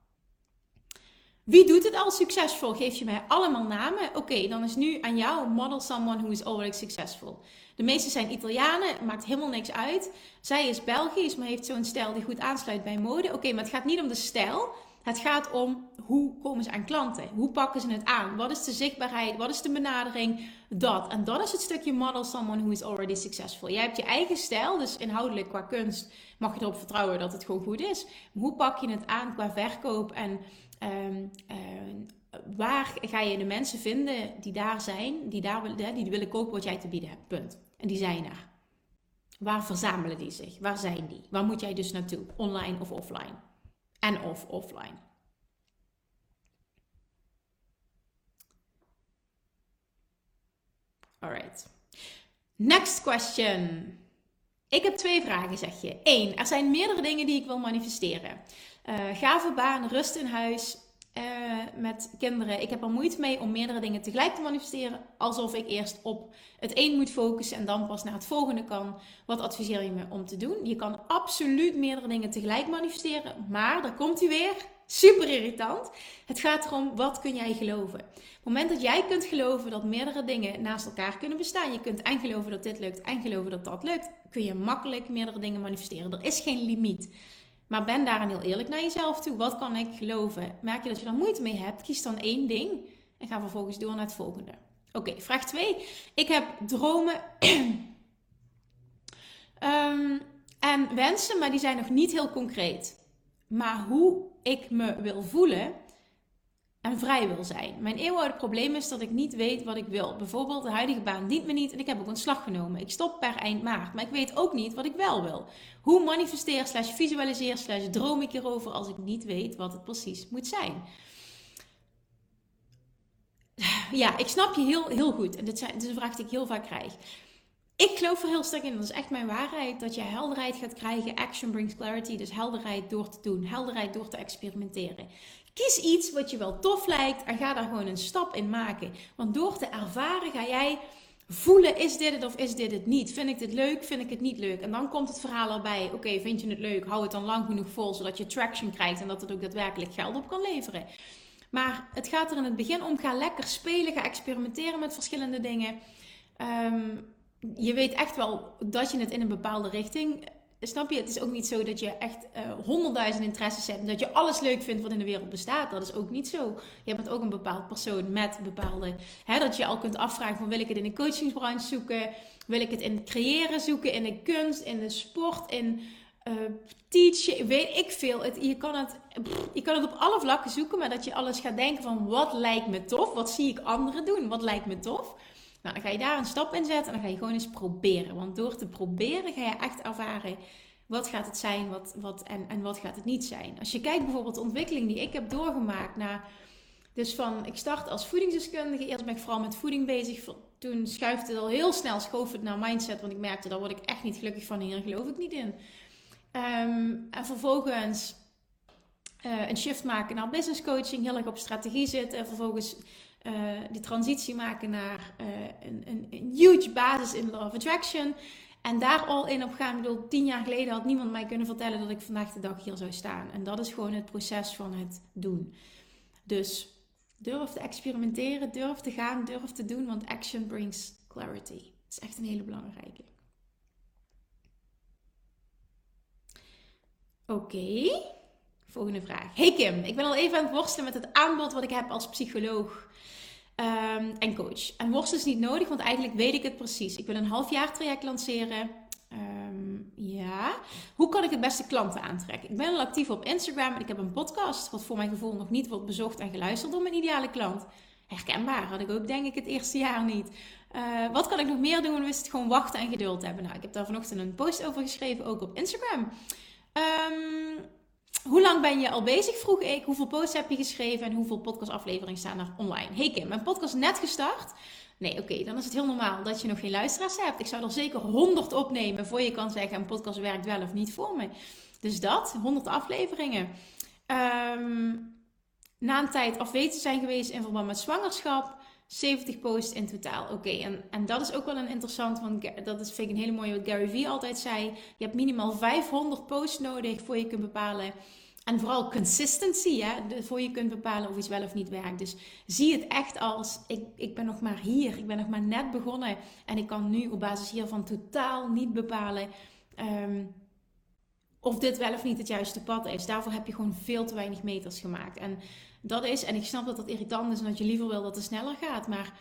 Speaker 1: Wie doet het al succesvol? Geef je mij allemaal namen? Oké, dan is nu aan jou model someone who is already successful. De meeste zijn Italianen, maakt helemaal niks uit. Zij is Belgisch, maar heeft zo'n stijl die goed aansluit bij mode. Oké, maar het gaat niet om de stijl. Het gaat om hoe komen ze aan klanten? Hoe pakken ze het aan? Wat is de zichtbaarheid? Wat is de benadering? Dat. En dat is het stukje model someone who is already successful. Jij hebt je eigen stijl, dus inhoudelijk qua kunst mag je erop vertrouwen dat het gewoon goed is. Hoe pak je het aan qua verkoop en um, waar ga je de mensen vinden die daar zijn, die, daar, die willen kopen wat jij te bieden hebt. Punt. En die zijn er. Waar verzamelen die zich? Waar zijn die? Waar moet jij dus naartoe? Online of offline? en of offline. Alright. Next question. Ik heb twee vragen, zeg je. Eén, er zijn meerdere dingen die ik wil manifesteren. Uh, gave baan, rust in huis, uh, met kinderen. Ik heb er moeite mee om meerdere dingen tegelijk te manifesteren. Alsof ik eerst op het een moet focussen en dan pas naar het volgende kan. Wat adviseer je me om te doen? Je kan absoluut meerdere dingen tegelijk manifesteren. Maar, daar komt hij weer. Super irritant. Het gaat erom, wat kun jij geloven? Op het moment dat jij kunt geloven dat meerdere dingen naast elkaar kunnen bestaan. Je kunt en geloven dat dit lukt en geloven dat dat lukt. Kun je makkelijk meerdere dingen manifesteren. Er is geen limiet. Maar ben daarin heel eerlijk naar jezelf toe. Wat kan ik geloven? Merk je dat je er moeite mee hebt? Kies dan één ding en ga vervolgens door naar het volgende. Oké, vraag 2. Ik heb dromen um, en wensen, maar die zijn nog niet heel concreet. Maar hoe ik me wil voelen, en vrij wil zijn. Mijn eeuwenoude probleem is dat ik niet weet wat ik wil. Bijvoorbeeld, de huidige baan dient me niet en ik heb ook een slag genomen. Ik stop per eind maart, maar ik weet ook niet wat ik wel wil. Hoe manifesteer slash visualiseer slash droom ik hierover als ik niet weet wat het precies moet zijn? Ja, ik snap je heel, heel goed. En dit, zijn, dit is een vraag die ik heel vaak krijg. Ik geloof er heel sterk in, dat is echt mijn waarheid, dat je helderheid gaat krijgen. Action brings clarity, dus helderheid door te doen, helderheid door te experimenteren. Kies iets wat je wel tof lijkt en ga daar gewoon een stap in maken. Want door te ervaren ga jij voelen: is dit het of is dit het niet? Vind ik dit leuk? Vind ik het niet leuk? En dan komt het verhaal erbij: oké, vind je het leuk? Hou het dan lang genoeg vol zodat je traction krijgt en dat het ook daadwerkelijk geld op kan leveren. Maar het gaat er in het begin om: ga lekker spelen, ga experimenteren met verschillende dingen. Ehm, je weet echt wel dat je het in een bepaalde richting snap je, het is ook niet zo dat je echt uh, honderdduizend interesses hebt. Dat je alles leuk vindt wat in de wereld bestaat. Dat is ook niet zo. Je bent ook een bepaald persoon met bepaalde. Hè, dat je al kunt afvragen: van wil ik het in de coachingsbranche zoeken? Wil ik het in het creëren zoeken? In de kunst, in de sport, in uh, teachen? Weet ik veel. Het, je, kan het, je kan het op alle vlakken zoeken, maar dat je alles gaat denken: van wat lijkt me tof? Wat zie ik anderen doen? Wat lijkt me tof? Nou, dan ga je daar een stap in zetten en dan ga je gewoon eens proberen. Want door te proberen ga je echt ervaren wat gaat het zijn wat, wat, en, en wat gaat het niet zijn. Als je kijkt bijvoorbeeld de ontwikkeling die ik heb doorgemaakt. Dus van, ik start als voedingsdeskundige. Eerst ben ik vooral met voeding bezig. Toen schuifde het al heel snel, schoof het naar mindset. Want ik merkte, daar word ik echt niet gelukkig van. Hier geloof ik niet in. Ehm, en vervolgens uh, een shift maken naar business coaching. Heel erg op strategie zitten. En vervolgens uh, die transitie maken naar uh, een, een, een, huge basis in Law of Attraction. En daar al in op gaan. Ik bedoel, tien jaar geleden had niemand mij kunnen vertellen dat ik vandaag de dag hier zou staan. En dat is gewoon het proces van het doen. Dus durf te experimenteren, durf te gaan, durf te doen. Want action brings clarity. Dat is echt een hele belangrijke. Oké. Volgende vraag. Hey Kim, ik ben al even aan het worstelen met het aanbod wat ik heb als psycholoog um, en coach. En worstelen is niet nodig, want eigenlijk weet ik het precies. Ik wil een half jaar traject lanceren. Um, ja. Hoe kan ik het beste klanten aantrekken? Ik ben al actief op Instagram en ik heb een podcast, wat voor mijn gevoel nog niet wordt bezocht en geluisterd door mijn ideale klant. Herkenbaar had ik ook, denk ik, het eerste jaar niet. Uh, wat kan ik nog meer doen? Is het gewoon wachten en geduld hebben. Nou, ik heb daar vanochtend een post over geschreven, ook op Instagram. Um, hoe lang ben je al bezig? Vroeg ik. Hoeveel posts heb je geschreven en hoeveel podcastafleveringen staan er online? Hey Kim, mijn podcast net gestart. Nee, oké, dan is het heel normaal dat je nog geen luisteraars hebt. Ik zou er zeker 100 opnemen voor je kan zeggen: een podcast werkt wel of niet voor me. Dus dat, 100 afleveringen. Um, na een tijd afwezig zijn geweest in verband met zwangerschap. 70 posts in totaal. Oké, en, en dat is ook wel een interessant, want dat is, vind ik een hele mooie wat Gary Vee altijd zei. Je hebt minimaal 500 posts nodig voor je kunt bepalen. En vooral consistency, hè, voor je kunt bepalen of iets wel of niet werkt. Dus zie het echt als, ik, ik ben nog maar hier, ik ben nog maar net begonnen. En ik kan nu op basis hiervan totaal niet bepalen um, of dit wel of niet het juiste pad is. Daarvoor heb je gewoon veel te weinig meters gemaakt. En dat is, en ik snap dat dat irritant is en dat je liever wil dat het sneller gaat, maar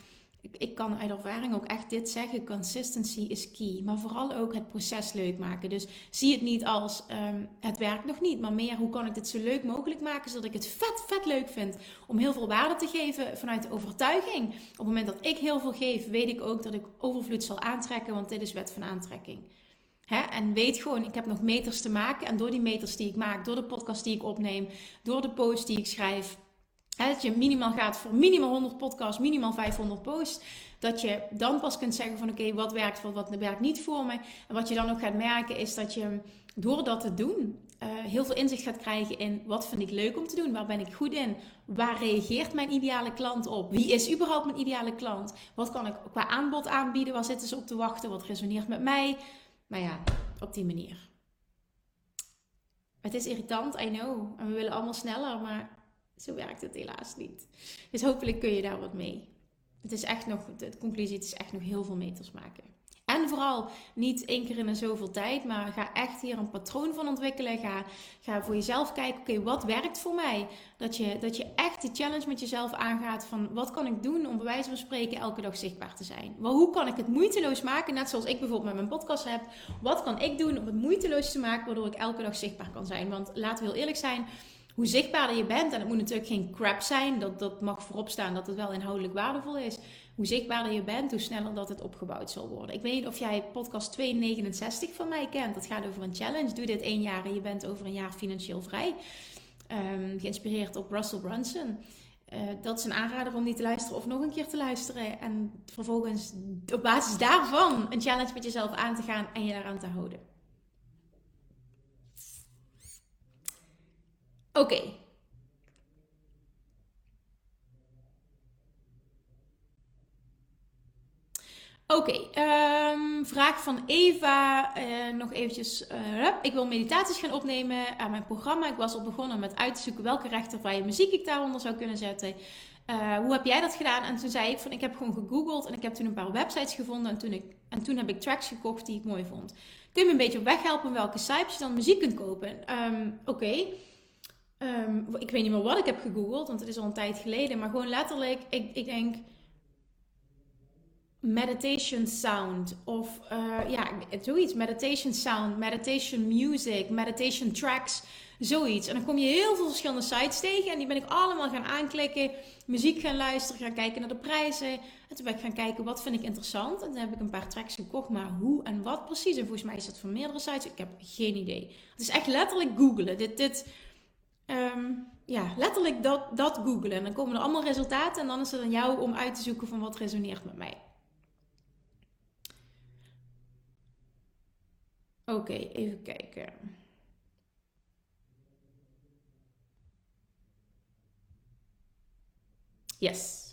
Speaker 1: ik, ik kan uit ervaring ook echt dit zeggen: consistency is key. Maar vooral ook het proces leuk maken. Dus zie het niet als um, het werkt nog niet, maar meer hoe kan ik dit zo leuk mogelijk maken zodat ik het vet, vet leuk vind om heel veel waarde te geven vanuit de overtuiging. Op het moment dat ik heel veel geef, weet ik ook dat ik overvloed zal aantrekken, want dit is wet van aantrekking. Hè? En weet gewoon, ik heb nog meters te maken. En door die meters die ik maak, door de podcast die ik opneem, door de posts die ik schrijf, hè, dat je minimaal gaat voor minimaal 100 podcasts, minimaal 500 posts. Dat je dan pas kunt zeggen van oké, wat werkt voor wat werkt niet voor me. En wat je dan ook gaat merken is dat je door dat te doen uh, heel veel inzicht gaat krijgen in wat vind ik leuk om te doen, waar ben ik goed in, waar reageert mijn ideale klant op, wie is überhaupt mijn ideale klant, wat kan ik qua aanbod aanbieden, waar zitten ze op te wachten, wat resoneert met mij. Maar ja, op die manier. Het is irritant, I know. En we willen allemaal sneller, maar zo werkt het helaas niet. Dus hopelijk kun je daar wat mee. Het is echt nog, de conclusie, het is echt nog heel veel meters maken. En vooral niet één keer in een zoveel tijd, maar ga echt hier een patroon van ontwikkelen. Ga, ga voor jezelf kijken, oké, wat werkt voor mij? Dat je, dat je echt die challenge met jezelf aangaat van wat kan ik doen om bij wijze van spreken elke dag zichtbaar te zijn? Maar hoe kan ik het moeiteloos maken? Net zoals ik bijvoorbeeld met mijn podcast heb. Wat kan ik doen om het moeiteloos te maken waardoor ik elke dag zichtbaar kan zijn? Want laten we heel eerlijk zijn hoe zichtbaarder je bent, en het moet natuurlijk geen crap zijn, dat, dat mag voorop staan dat het wel inhoudelijk waardevol is. Hoe zichtbaarder je bent, hoe sneller dat het opgebouwd zal worden. Ik weet niet of jij podcast 269 van mij kent. Dat gaat over een challenge. Doe dit één jaar en je bent over een jaar financieel vrij. Um, geïnspireerd op Russell Brunson. Uh, dat is een aanrader om die te luisteren of nog een keer te luisteren. En vervolgens op basis daarvan een challenge met jezelf aan te gaan en je daaraan te houden. Oké. Oké, ehm, vraag van Eva. Uh, nog eventjes. Uh, ik wil meditaties gaan opnemen aan mijn programma. Ik was al begonnen met uit te zoeken welke rechtervrije muziek ik daaronder zou kunnen zetten. Uh, hoe heb jij dat gedaan? En toen zei ik van ik heb gewoon gegoogeld en ik heb toen een paar websites gevonden. En toen, en toen heb ik tracks gekocht die ik mooi vond. Kun je me een beetje op weg helpen welke sites je dan muziek kunt kopen? Um, Oké. Um, ik weet niet meer wat ik heb gegoogeld, want het is al een tijd geleden. Maar gewoon letterlijk, ik, ik denk meditation sound of uh, ja, zoiets. Meditation sound, meditation music, meditation tracks, zoiets. En dan kom je heel veel verschillende sites tegen en die ben ik allemaal gaan aanklikken, muziek gaan luisteren, gaan kijken naar de prijzen. En toen ben ik gaan kijken wat vind ik interessant. En toen heb ik een paar tracks gekocht, maar hoe en wat precies. En volgens mij is dat van meerdere sites. Ik heb geen idee. Het is echt letterlijk googlen. Dit, dit, um, ja, letterlijk dat, dat googlen. En dan komen er allemaal resultaten en dan is het aan jou om uit te zoeken van wat resoneert met mij. Oké, even kijken. Yes.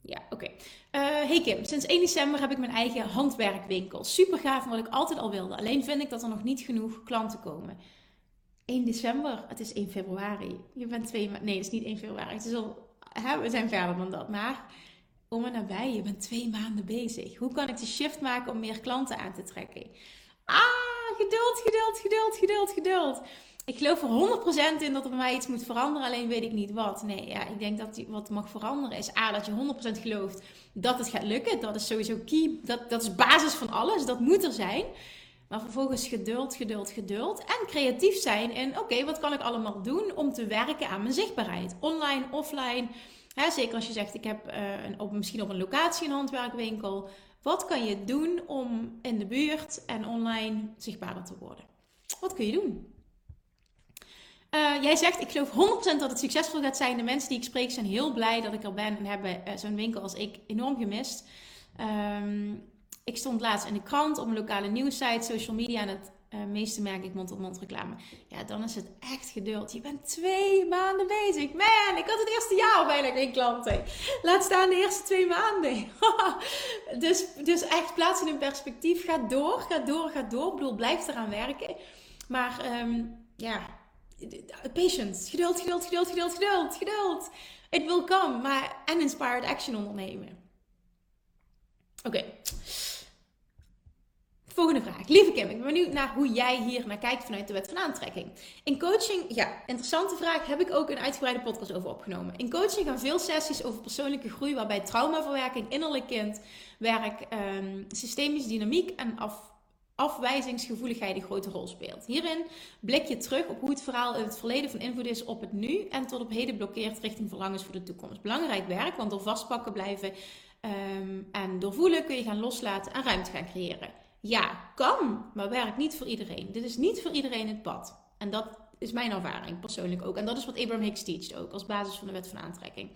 Speaker 1: Ja, oké. Okay. Uh, hey Kim, sinds 1 december heb ik mijn eigen handwerkwinkel. Super gaaf, wat ik altijd al wilde. Alleen vind ik dat er nog niet genoeg klanten komen. 1 december, het is 1 februari. Je bent twee maanden. Nee, het is niet 1 februari. Het is al, we zijn verder dan dat. Maar om en nabij, je bent twee maanden bezig. Hoe kan ik de shift maken om meer klanten aan te trekken? Ah, geduld, geduld, geduld, geduld, geduld. Ik geloof er 100% in dat er bij mij iets moet veranderen, alleen weet ik niet wat. Nee, ja, ik denk dat wat mag veranderen is A, dat je 100% gelooft dat het gaat lukken. Dat is sowieso key, dat, dat is basis van alles, dat moet er zijn. Maar vervolgens geduld, geduld, geduld. En creatief zijn in, oké, wat kan ik allemaal doen om te werken aan mijn zichtbaarheid? Online, offline, zeker als je zegt, ik heb uh, een, misschien op een locatie een handwerkwinkel. Wat kan je doen om in de buurt en online zichtbaarder te worden? Wat kun je doen? Uh, jij zegt, ik geloof 100% dat het succesvol gaat zijn. De mensen die ik spreek zijn heel blij dat ik er ben en hebben uh, zo'n winkel als ik enorm gemist. Um, ik stond laatst in de krant op een lokale nieuwssite, social media en het uh, merk ik mond-op-mond reclame. Ja, dan is het echt geduld. Je bent twee maanden bezig. Man, ik had het eerste jaar al bijna geen klanten. Laat staan de eerste twee maanden. dus, dus echt plaats in perspectief. Ga door, ga door, ga door. Ik bedoel, blijf eraan werken. Maar um, ja, patience. Geduld, geduld, geduld, geduld, geduld, geduld. It will come. Maar en inspired action ondernemen. Oké. Volgende vraag. Lieve Kim, ik ben benieuwd naar hoe jij hier naar kijkt vanuit de wet van aantrekking. In coaching, ja, interessante vraag, heb ik ook een uitgebreide podcast over opgenomen. In coaching gaan veel sessies over persoonlijke groei, waarbij traumaverwerking, innerlijk kindwerk, um, systemische dynamiek en af, afwijzingsgevoeligheid een grote rol speelt. Hierin blik je terug op hoe het verhaal in het verleden van invloed is op het nu en tot op heden blokkeert richting verlangens voor de toekomst. Belangrijk werk, want door vastpakken blijven Ehm, en door voelen kun je gaan loslaten en ruimte gaan creëren. Ja, kan, maar werkt niet voor iedereen. Dit is niet voor iedereen het pad. En dat is mijn ervaring persoonlijk ook. En dat is wat Abraham Hicks teacht ook, als basis van de wet van aantrekking.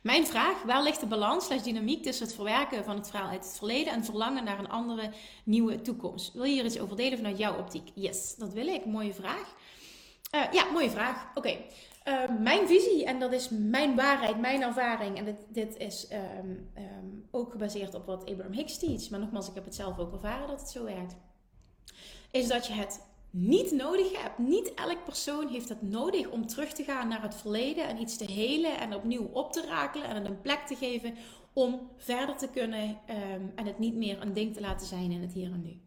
Speaker 1: Mijn vraag, waar ligt de balans slash dynamiek tussen het verwerken van het verhaal uit het verleden en verlangen naar een andere, nieuwe toekomst? Wil je hier iets over delen vanuit jouw optiek? Yes, dat wil ik. Mooie vraag. Uh, ja, mooie vraag. Oké. Uh, mijn visie, en dat is mijn waarheid, mijn ervaring, en dit, dit is um, um, ook gebaseerd op wat Abraham Hicks teacht, maar nogmaals, ik heb het zelf ook ervaren dat het zo werkt, is dat je het niet nodig hebt. Niet elk persoon heeft het nodig om terug te gaan naar het verleden en iets te helen en opnieuw op te rakelen en het een plek te geven om verder te kunnen um, en het niet meer een ding te laten zijn in het hier en nu.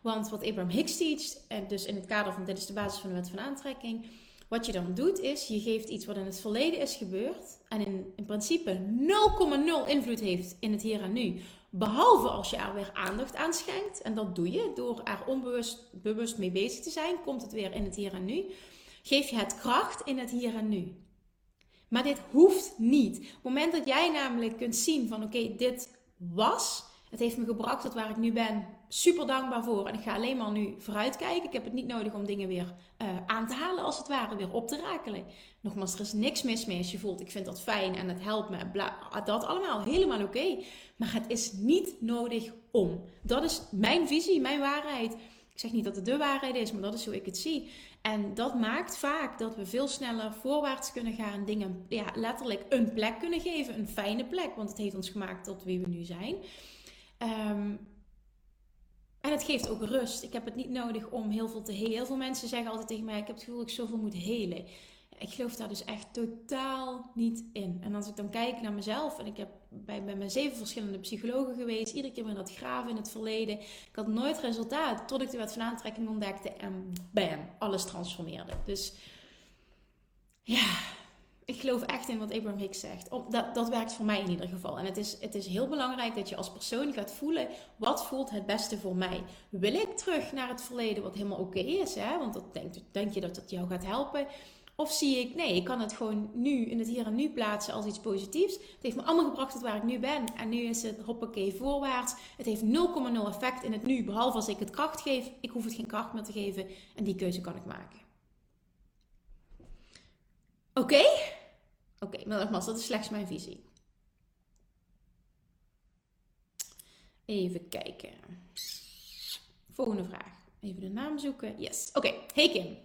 Speaker 1: Want wat Abraham Hicks teacht, en dus in het kader van dit is de basis van de wet van aantrekking, wat je dan doet is, je geeft iets wat in het verleden is gebeurd en in, in principe 0,0 invloed heeft in het hier en nu. Behalve als je er weer aandacht aan schenkt. En dat doe je door er onbewust bewust mee bezig te zijn. Komt het weer in het hier en nu. Geef je het kracht in het hier en nu. Maar dit hoeft niet. Op het moment dat jij namelijk kunt zien van oké, dit was. Het heeft me gebracht tot waar ik nu ben. Super dankbaar voor. En ik ga alleen maar nu vooruitkijken. Ik heb het niet nodig om dingen weer uh, aan te halen, als het ware, weer op te rakelen. Nogmaals, er is niks mis mee als je voelt, ik vind dat fijn en het helpt me. Dat allemaal helemaal oké. Maar het is niet nodig om. Dat is mijn visie, mijn waarheid. Ik zeg niet dat het de waarheid is, maar dat is hoe ik het zie. En dat maakt vaak dat we veel sneller voorwaarts kunnen gaan. Dingen ja, letterlijk een plek kunnen geven. Een fijne plek, want het heeft ons gemaakt tot wie we nu zijn. Um, en het geeft ook rust. Ik heb het niet nodig om heel veel te helen. Heel veel mensen zeggen altijd tegen mij: Ik heb het gevoel dat ik zoveel moet helen. Ik geloof daar dus echt totaal niet in. En als ik dan kijk naar mezelf, en ik heb bij, bij mijn zeven verschillende psychologen geweest, iedere keer met dat graven in het verleden. Ik had nooit resultaat tot ik de wet van aantrekking ontdekte en bam, alles transformeerde. Dus ja, ik geloof echt in wat Abraham Hicks zegt. Dat, dat werkt voor mij in ieder geval. En het is, het is heel belangrijk dat je als persoon gaat voelen: wat voelt het beste voor mij? Wil ik terug naar het verleden, wat helemaal oké is? Hè? Want dat denk, denk je dat dat jou gaat helpen? Of zie ik, nee, ik kan het gewoon nu in het hier en nu plaatsen als iets positiefs. Het heeft me allemaal gebracht tot waar ik nu ben. En nu is het hoppakee voorwaarts. Het heeft 0,0 effect in het nu, behalve als ik het kracht geef. Ik hoef het geen kracht meer te geven. En die keuze kan ik maken. Oké? Oké, okay, maar dat is slechts mijn visie. Even kijken. Volgende vraag. Even de naam zoeken. Yes. Oké, okay. hey Kim.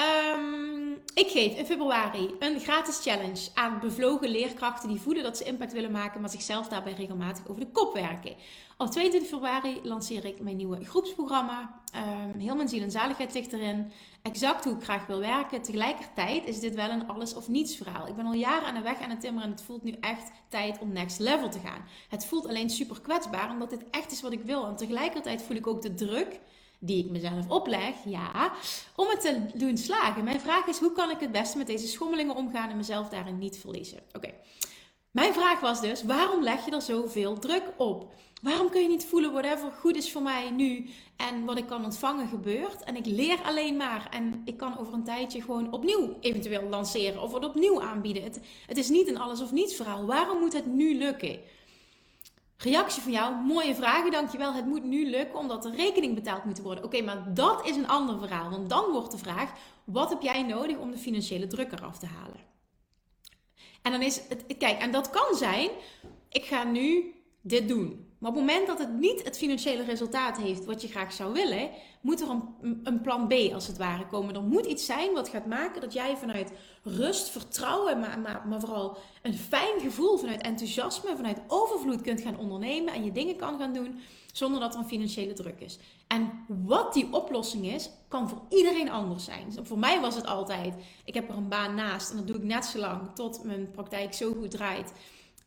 Speaker 1: Um, ik geef in februari een gratis challenge aan bevlogen leerkrachten die voelen dat ze impact willen maken, maar zichzelf daarbij regelmatig over de kop werken. Op 22 februari lanceer ik mijn nieuwe groepsprogramma. Um, heel mijn ziel en zaligheid ligt erin. Exact hoe ik graag wil werken. Tegelijkertijd is dit wel een alles of niets verhaal. Ik ben al jaren aan de weg aan het timmeren en het voelt nu echt tijd om next level te gaan. Het voelt alleen super kwetsbaar omdat dit echt is wat ik wil. En tegelijkertijd voel ik ook de druk die ik mezelf opleg, ja, om het te doen slagen. Mijn vraag is, hoe kan ik het beste met deze schommelingen omgaan en mezelf daarin niet verliezen? Oké, mijn vraag was dus, waarom leg je er zoveel druk op? Waarom kun je niet voelen, whatever goed is voor mij nu en wat ik kan ontvangen gebeurt? En ik leer alleen maar en ik kan over een tijdje gewoon opnieuw eventueel lanceren of het opnieuw aanbieden. Het, het is niet een alles of niets verhaal. Waarom moet het nu lukken? Reactie van jou, mooie vragen, dankjewel. Het moet nu lukken omdat er rekening betaald moet worden. Oké, maar dat is een ander verhaal. Want dan wordt de vraag, wat heb jij nodig om de financiële druk eraf te halen? En dan is het, kijk, en dat kan zijn, ik ga nu dit doen. Maar op het moment dat het niet het financiële resultaat heeft wat je graag zou willen, moet er een, een, plan B als het ware komen. Er moet iets zijn wat gaat maken dat jij vanuit rust, vertrouwen, maar, maar, maar vooral een fijn gevoel, vanuit enthousiasme, vanuit overvloed kunt gaan ondernemen en je dingen kan gaan doen zonder dat er een financiële druk is. En wat die oplossing is, kan voor iedereen anders zijn. Dus voor mij was het altijd, ik heb er een baan naast en dat doe ik net zo lang tot mijn praktijk zo goed draait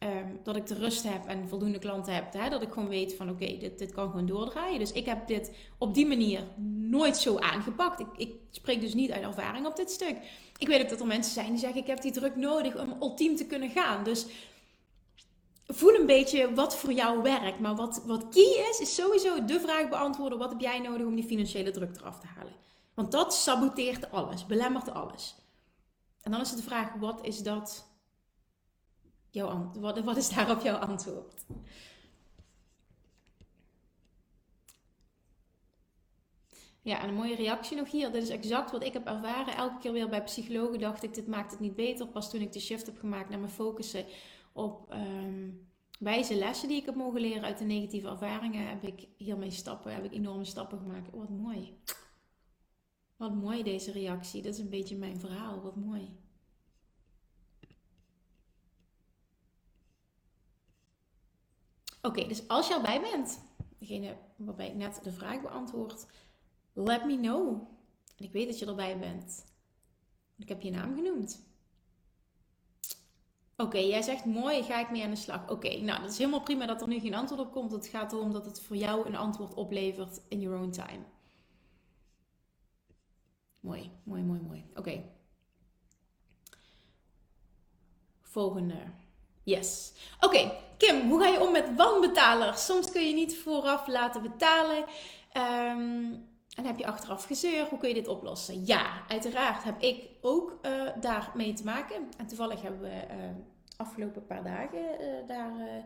Speaker 1: Ehm, dat ik de rust heb en voldoende klanten heb. Hè? Dat ik gewoon weet van oké, dit, dit kan gewoon doordraaien. Dus ik heb dit op die manier nooit zo aangepakt. Ik, ik spreek dus niet uit ervaring op dit stuk. Ik weet ook dat er mensen zijn die zeggen ik heb die druk nodig om ultiem te kunnen gaan. Dus voel een beetje wat voor jou werkt. Maar wat, wat key is, is sowieso de vraag beantwoorden. Wat heb jij nodig om die financiële druk eraf te halen? Want dat saboteert alles, belemmert alles. En dan is het de vraag, wat is dat jouw, wat, wat is daarop jouw antwoord? Ja, en een mooie reactie nog hier. Dit is exact wat ik heb ervaren. Elke keer weer bij psychologen dacht ik, dit maakt het niet beter. Pas toen ik de shift heb gemaakt naar mijn focussen op um, wijze lessen die ik heb mogen leren uit de negatieve ervaringen, heb ik hiermee stappen, heb ik enorme stappen gemaakt. wat mooi. Wat mooi deze reactie. Dat is een beetje mijn verhaal. Wat mooi. Oké, dus als je erbij bent, degene waarbij ik net de vraag beantwoord, let me know. En ik weet dat je erbij bent. Ik heb je naam genoemd. Oké, jij zegt mooi, ga ik mee aan de slag. Oké, nou dat is helemaal prima dat er nu geen antwoord op komt. Het gaat erom dat het voor jou een antwoord oplevert in your own time. Mooi, mooi, mooi, mooi. Oké. Volgende. Yes. Oké, Kim, hoe ga je om met wanbetalers? Soms kun je niet vooraf laten betalen. Um, en heb je achteraf gezeur. Hoe kun je dit oplossen? Ja, uiteraard heb ik ook uh, daarmee te maken. En toevallig hebben we uh, afgelopen paar dagen uh, daar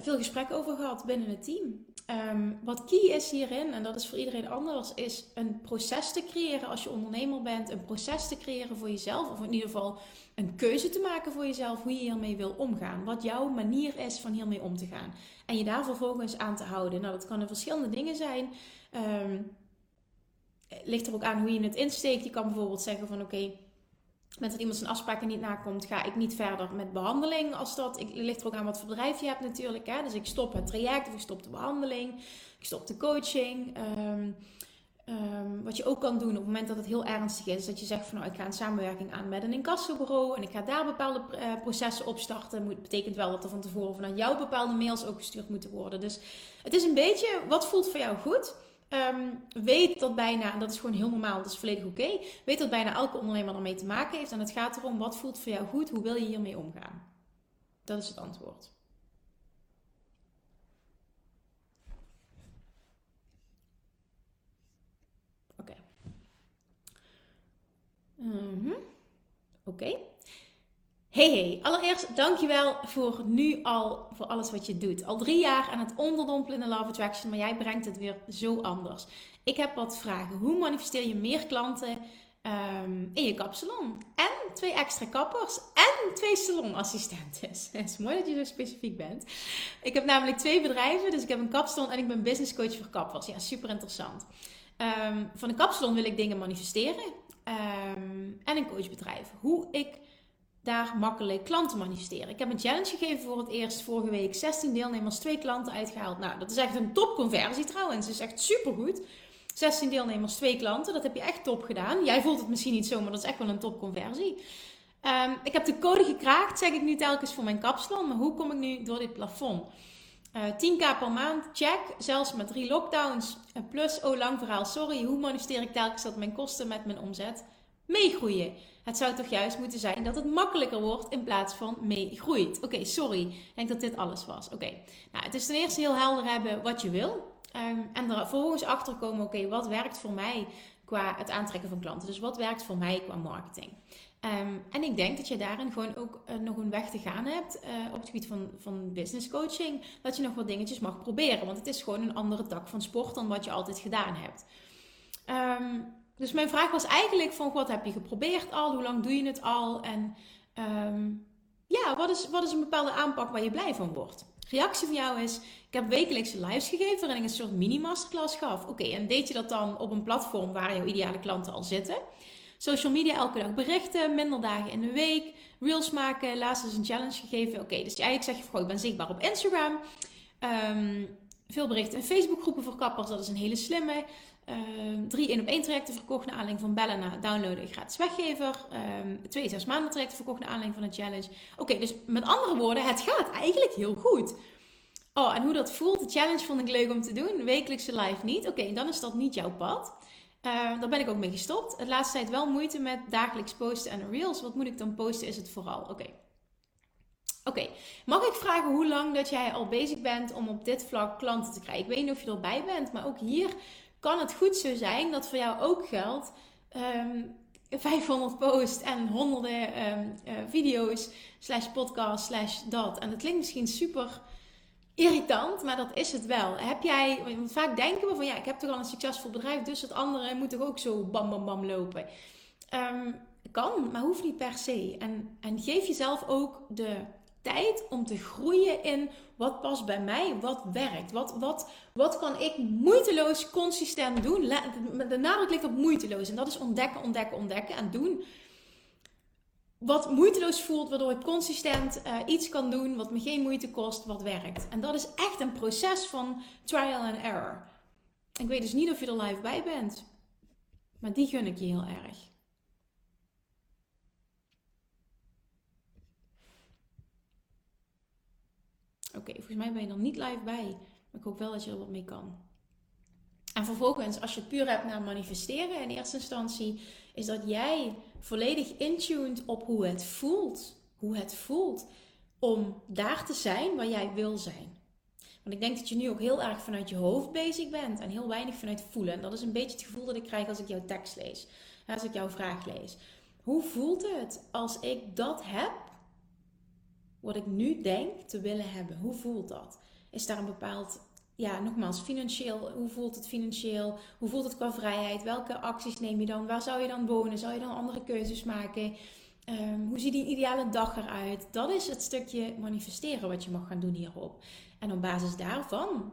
Speaker 1: veel gesprek over gehad binnen het team. Um, wat key is hierin, en dat is voor iedereen anders, is een proces te creëren als je ondernemer bent. Een proces te creëren voor jezelf. Of in ieder geval een keuze te maken voor jezelf hoe je hiermee wil omgaan. Wat jouw manier is van hiermee om te gaan. En je daar vervolgens aan te houden. Nou, dat kan verschillende dingen zijn. Um, ligt er ook aan hoe je het insteekt. Je kan bijvoorbeeld zeggen van oké, met dat iemand zijn afspraken niet nakomt, ga ik niet verder met behandeling. Als dat, ik, ligt er ook aan wat voor bedrijf je hebt natuurlijk. Hè? Dus ik stop het traject of ik stop de behandeling. Ik stop de coaching. Um, um, wat je ook kan doen op het moment dat het heel ernstig is, dat je zegt van nou ik ga een samenwerking aan met een incassobureau en ik ga daar bepaalde uh, processen opstarten. Dat betekent wel dat er van tevoren vanuit jou bepaalde mails ook gestuurd moeten worden. Dus het is een beetje wat voelt voor jou goed. Um, weet dat bijna, en dat is gewoon heel normaal, dat is volledig oké. weet dat bijna elke ondernemer ermee te maken heeft. En het gaat erom, wat voelt voor jou goed? Hoe wil je hiermee omgaan? Dat is het antwoord. Oké. Mhm. Oké. Hey hey, allereerst dankjewel voor nu al, voor alles wat je doet. Al drie jaar aan het onderdompelen in de Love Attraction, maar jij brengt het weer zo anders. Ik heb wat vragen. Hoe manifesteer je meer klanten ehm, in je kapsalon? En twee extra kappers en twee salonassistenten. Het is mooi dat je zo specifiek bent. Ik heb namelijk twee bedrijven, dus ik heb een kapsalon en ik ben business coach voor kappers. Ja, super interessant. Um, van een kapsalon wil ik dingen manifesteren um, en een coachbedrijf. Hoe ik daar makkelijk klanten manifesteren. Ik heb een challenge gegeven voor het eerst vorige week. 16 deelnemers, twee klanten uitgehaald. Nou, dat is echt een topconversie trouwens. Het is echt supergoed. 16 deelnemers, twee klanten. Dat heb je echt top gedaan. Jij voelt het misschien niet zo, maar dat is echt wel een topconversie. Um, ik heb de code gekraakt, zeg ik nu telkens voor mijn kapsalon. Maar hoe kom ik nu door dit plafond? Uh, eh, 10k per maand, check. Zelfs met drie lockdowns. Plus, oh lang verhaal, sorry. Hoe manifesteer ik telkens dat mijn kosten met mijn omzet meegroeien? Het zou toch juist moeten zijn dat het makkelijker wordt in plaats van meegroeit. Oké, sorry. Ik denk dat dit alles was. Oké. Nou, het is ten eerste heel helder hebben wat je wil. Um, en er vervolgens achter komen, oké, wat werkt voor mij qua het aantrekken van klanten? Dus wat werkt voor mij qua marketing? Um, en ik denk dat je daarin gewoon ook uh, nog een weg te gaan hebt uh, op het gebied van, van business coaching. Dat je nog wat dingetjes mag proberen. Want het is gewoon een andere tak van sport dan wat je altijd gedaan hebt. Um, dus mijn vraag was eigenlijk van, wat heb je geprobeerd al? Hoe lang doe je het al? En um, ja, wat is, wat is een bepaalde aanpak waar je blij van wordt? Reactie van jou is, ik heb wekelijkse lives gegeven waarin ik een soort mini-masterclass gaf. Oké, en deed je dat dan op een platform waar jouw ideale klanten al zitten? Social media elke dag berichten, minder dagen in de week, reels maken, laatst is een challenge gegeven. Oké, dus eigenlijk zeg je van, ik ben zichtbaar op Instagram. Um, veel berichten in Facebookgroepen voor kappers, dat is een hele slimme. Um, drie 1 op 1 trajecten verkocht naar aanleiding van bellen downloaden gratis weggever. Um, twee zes maanden trajecten verkocht naar aanleiding van een challenge. Oké, dus met andere woorden, het gaat eigenlijk heel goed. Oh, en hoe dat voelt, de challenge vond ik leuk om te doen. Wekelijkse live niet. Oké, dan is dat niet jouw pad. Uh, daar ben ik ook mee gestopt. Het laatste tijd wel moeite met dagelijks posten en reels. Wat moet ik dan posten? Is het vooral? Oké. Oké, mag ik vragen hoe lang dat jij al bezig bent om op dit vlak klanten te krijgen? Ik weet niet of je erbij bent, maar ook hier kan het goed zo zijn dat voor jou ook geldt. Um, 500 posts en honderden ehm, eh, video's, slash podcast, slash dat. En dat klinkt misschien super irritant, maar dat is het wel. Heb jij, vaak denken we van ja, ik heb toch al een succesvol bedrijf, dus het andere moet toch ook zo bam bam bam lopen. Um, kan, maar hoeft niet per se. En, en geef jezelf ook de tijd om te groeien in wat past bij mij, wat werkt. Wat, wat, wat kan ik moeiteloos, consistent doen? De nadruk ligt op moeiteloos. En dat is ontdekken, ontdekken, ontdekken en doen. Wat moeiteloos voelt, waardoor ik consistent uh, iets kan doen wat me geen moeite kost, wat werkt. En dat is echt een proces van trial and error. Ik weet dus niet of je er live bij bent, maar die gun ik je heel erg. Oké, volgens mij ben je er niet live bij. Maar ik hoop wel dat je er wat mee kan. En vervolgens, als je puur hebt naar manifesteren in eerste instantie, is dat jij volledig intuned op hoe het voelt. Hoe het voelt om daar te zijn waar jij wil zijn. Want ik denk dat je nu ook heel erg vanuit je hoofd bezig bent en heel weinig vanuit voelen. En dat is een beetje het gevoel dat ik krijg als ik jouw tekst lees. Als ik jouw vraag lees. Hoe voelt het als ik dat heb wat ik nu denk te willen hebben. Hoe voelt dat? Is daar een bepaald, ja, nogmaals, financieel, hoe voelt het financieel? Hoe voelt het qua vrijheid? Welke acties neem je dan? Waar zou je dan wonen? Zou je dan andere keuzes maken? Ehm, hoe ziet die ideale dag eruit? Dat is het stukje manifesteren wat je mag gaan doen hierop. En op basis daarvan,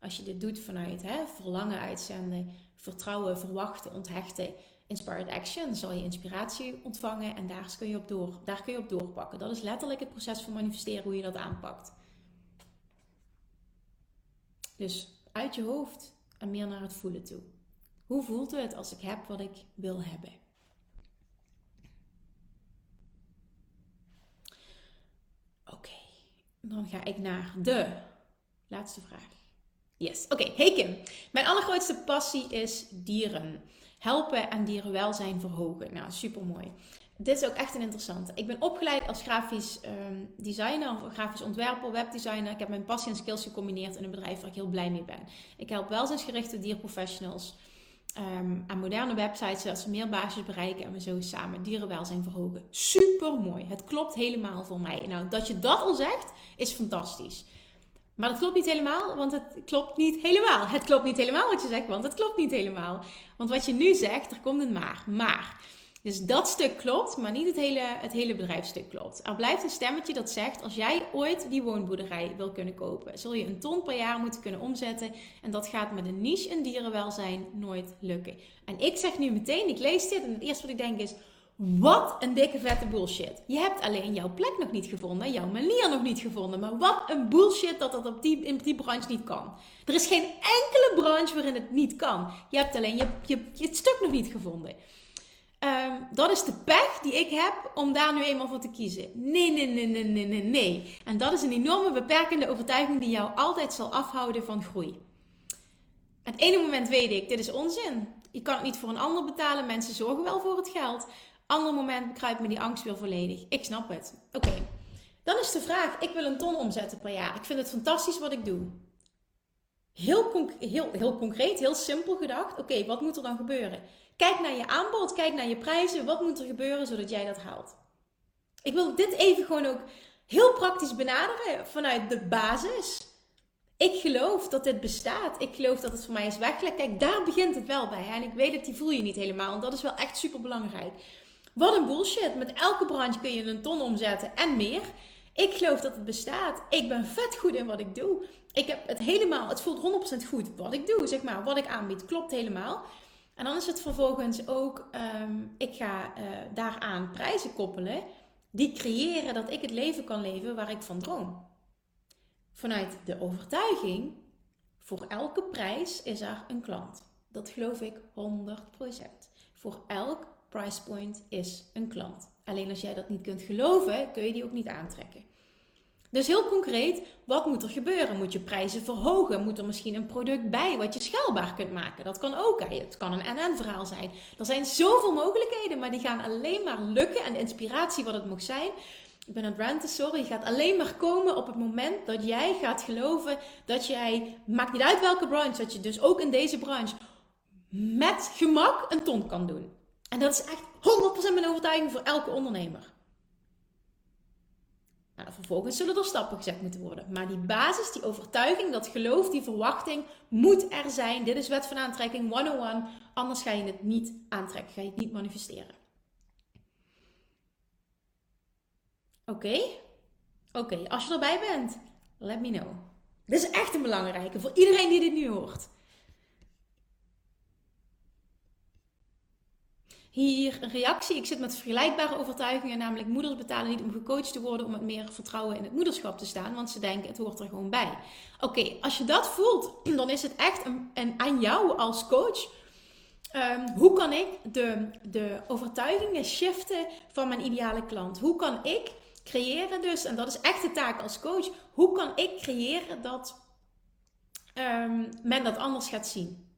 Speaker 1: als je dit doet vanuit hè, verlangen uitzenden, vertrouwen, verwachten, onthechten, Inspired Action zal je inspiratie ontvangen en daar kun, je op door, daar kun je op doorpakken. Dat is letterlijk het proces van manifesteren, hoe je dat aanpakt. Dus uit je hoofd en meer naar het voelen toe. Hoe voelt het als ik heb wat ik wil hebben? Oké, dan ga ik naar de laatste vraag. Yes, oké. Hey Kim, mijn allergrootste passie is dieren helpen en dierenwelzijn verhogen. Nou, super mooi. Dit is ook echt een interessante. Ik ben opgeleid als grafisch um, designer, of grafisch ontwerper, webdesigner. Ik heb mijn passie en skills gecombineerd in een bedrijf waar ik heel blij mee ben. Ik help welzijnsgerichte dierprofessionals um, aan moderne websites, zodat ze meer basis bereiken en we zo samen dierenwelzijn verhogen. Super mooi. Het klopt helemaal voor mij. Nou, dat je dat al zegt, is fantastisch. Maar dat klopt niet helemaal, want het klopt niet helemaal. Het klopt niet helemaal wat je zegt, want het klopt niet helemaal. Want wat je nu zegt, er komt een maar. Maar. Dus dat stuk klopt, maar niet het hele, het hele bedrijfstuk klopt. Er blijft een stemmetje dat zegt: als jij ooit die woonboerderij wil kunnen kopen, zul je een ton per jaar moeten kunnen omzetten. En dat gaat met een niche in dierenwelzijn nooit lukken. En ik zeg nu meteen: ik lees dit en het eerste wat ik denk is wat een dikke vette bullshit. Je hebt alleen jouw plek nog niet gevonden, jouw manier nog niet gevonden. Maar wat een bullshit dat dat op die, in die branche niet kan. Er is geen enkele branche waarin het niet kan. Je hebt alleen je, je, je het stuk nog niet gevonden. Ehm, dat is de pech die ik heb om daar nu eenmaal voor te kiezen. Nee, nee, nee, nee, nee, nee, nee. En dat is een enorme beperkende overtuiging die jou altijd zal afhouden van groei. Het ene moment weet ik, dit is onzin. Je kan het niet voor een ander betalen. Mensen zorgen wel voor het geld. Ander moment kruipt me die angst weer volledig. Ik snap het. Oké. Dan is de vraag: ik wil een ton omzetten per jaar. Ik vind het fantastisch wat ik doe. Heel, heel, heel concreet, heel simpel gedacht. Oké, wat moet er dan gebeuren? Kijk naar je aanbod, kijk naar je prijzen. Wat moet er gebeuren zodat jij dat haalt? Ik wil dit even gewoon ook heel praktisch benaderen vanuit de basis. Ik geloof dat dit bestaat. Ik geloof dat het voor mij is weggelegd. Kijk, daar begint het wel bij. En ik weet dat die voel je niet helemaal. En dat is wel echt super belangrijk. Wat een bullshit. Met elke branche kun je een ton omzetten en meer. Ik geloof dat het bestaat. Ik ben vet goed in wat ik doe. Ik heb het helemaal, het voelt 100% goed wat ik doe, zeg maar. Wat ik aanbied, klopt helemaal. En dan is het vervolgens ook, um, ik ga uh, daaraan prijzen koppelen. Die creëren dat ik het leven kan leven waar ik van droom. Vanuit de overtuiging, voor elke prijs is er een klant. Dat geloof ik 100%. Voor elk price point is een klant. Alleen als jij dat niet kunt geloven, kun je die ook niet aantrekken. Dus heel concreet, wat moet er gebeuren? Moet je prijzen verhogen? Moet er misschien een product bij wat je schaalbaar kunt maken? Dat kan ook. Het kan een NN-verhaal zijn. Er zijn zoveel mogelijkheden, maar die gaan alleen maar lukken. En de inspiratie wat het mag zijn, ik ben het ranten, sorry, gaat alleen maar komen op het moment dat jij gaat geloven dat jij, maakt niet uit welke branche, dat je dus ook in deze branche met gemak een ton kan doen. En dat is echt 100% mijn overtuiging voor elke ondernemer. Nou, vervolgens zullen er stappen gezet moeten worden. Maar die basis, die overtuiging, dat geloof, die verwachting moet er zijn. Dit is wet van aantrekking 101. Anders ga je het niet aantrekken, ga je het niet manifesteren. Oké? Oké, als je erbij bent, let me know. Dit is echt een belangrijke voor iedereen die dit nu hoort. Hier een reactie. Ik zit met vergelijkbare overtuigingen, namelijk moeders betalen niet om gecoacht te worden om met meer vertrouwen in het moederschap te staan, want ze denken het hoort er gewoon bij. Oké, als je dat voelt, dan is het echt een, aan jou als coach. Ehm, hoe kan ik de, de overtuigingen shiften van mijn ideale klant? Hoe kan ik creëren dus, en dat is echt de taak als coach, hoe kan ik creëren dat um, men dat anders gaat zien?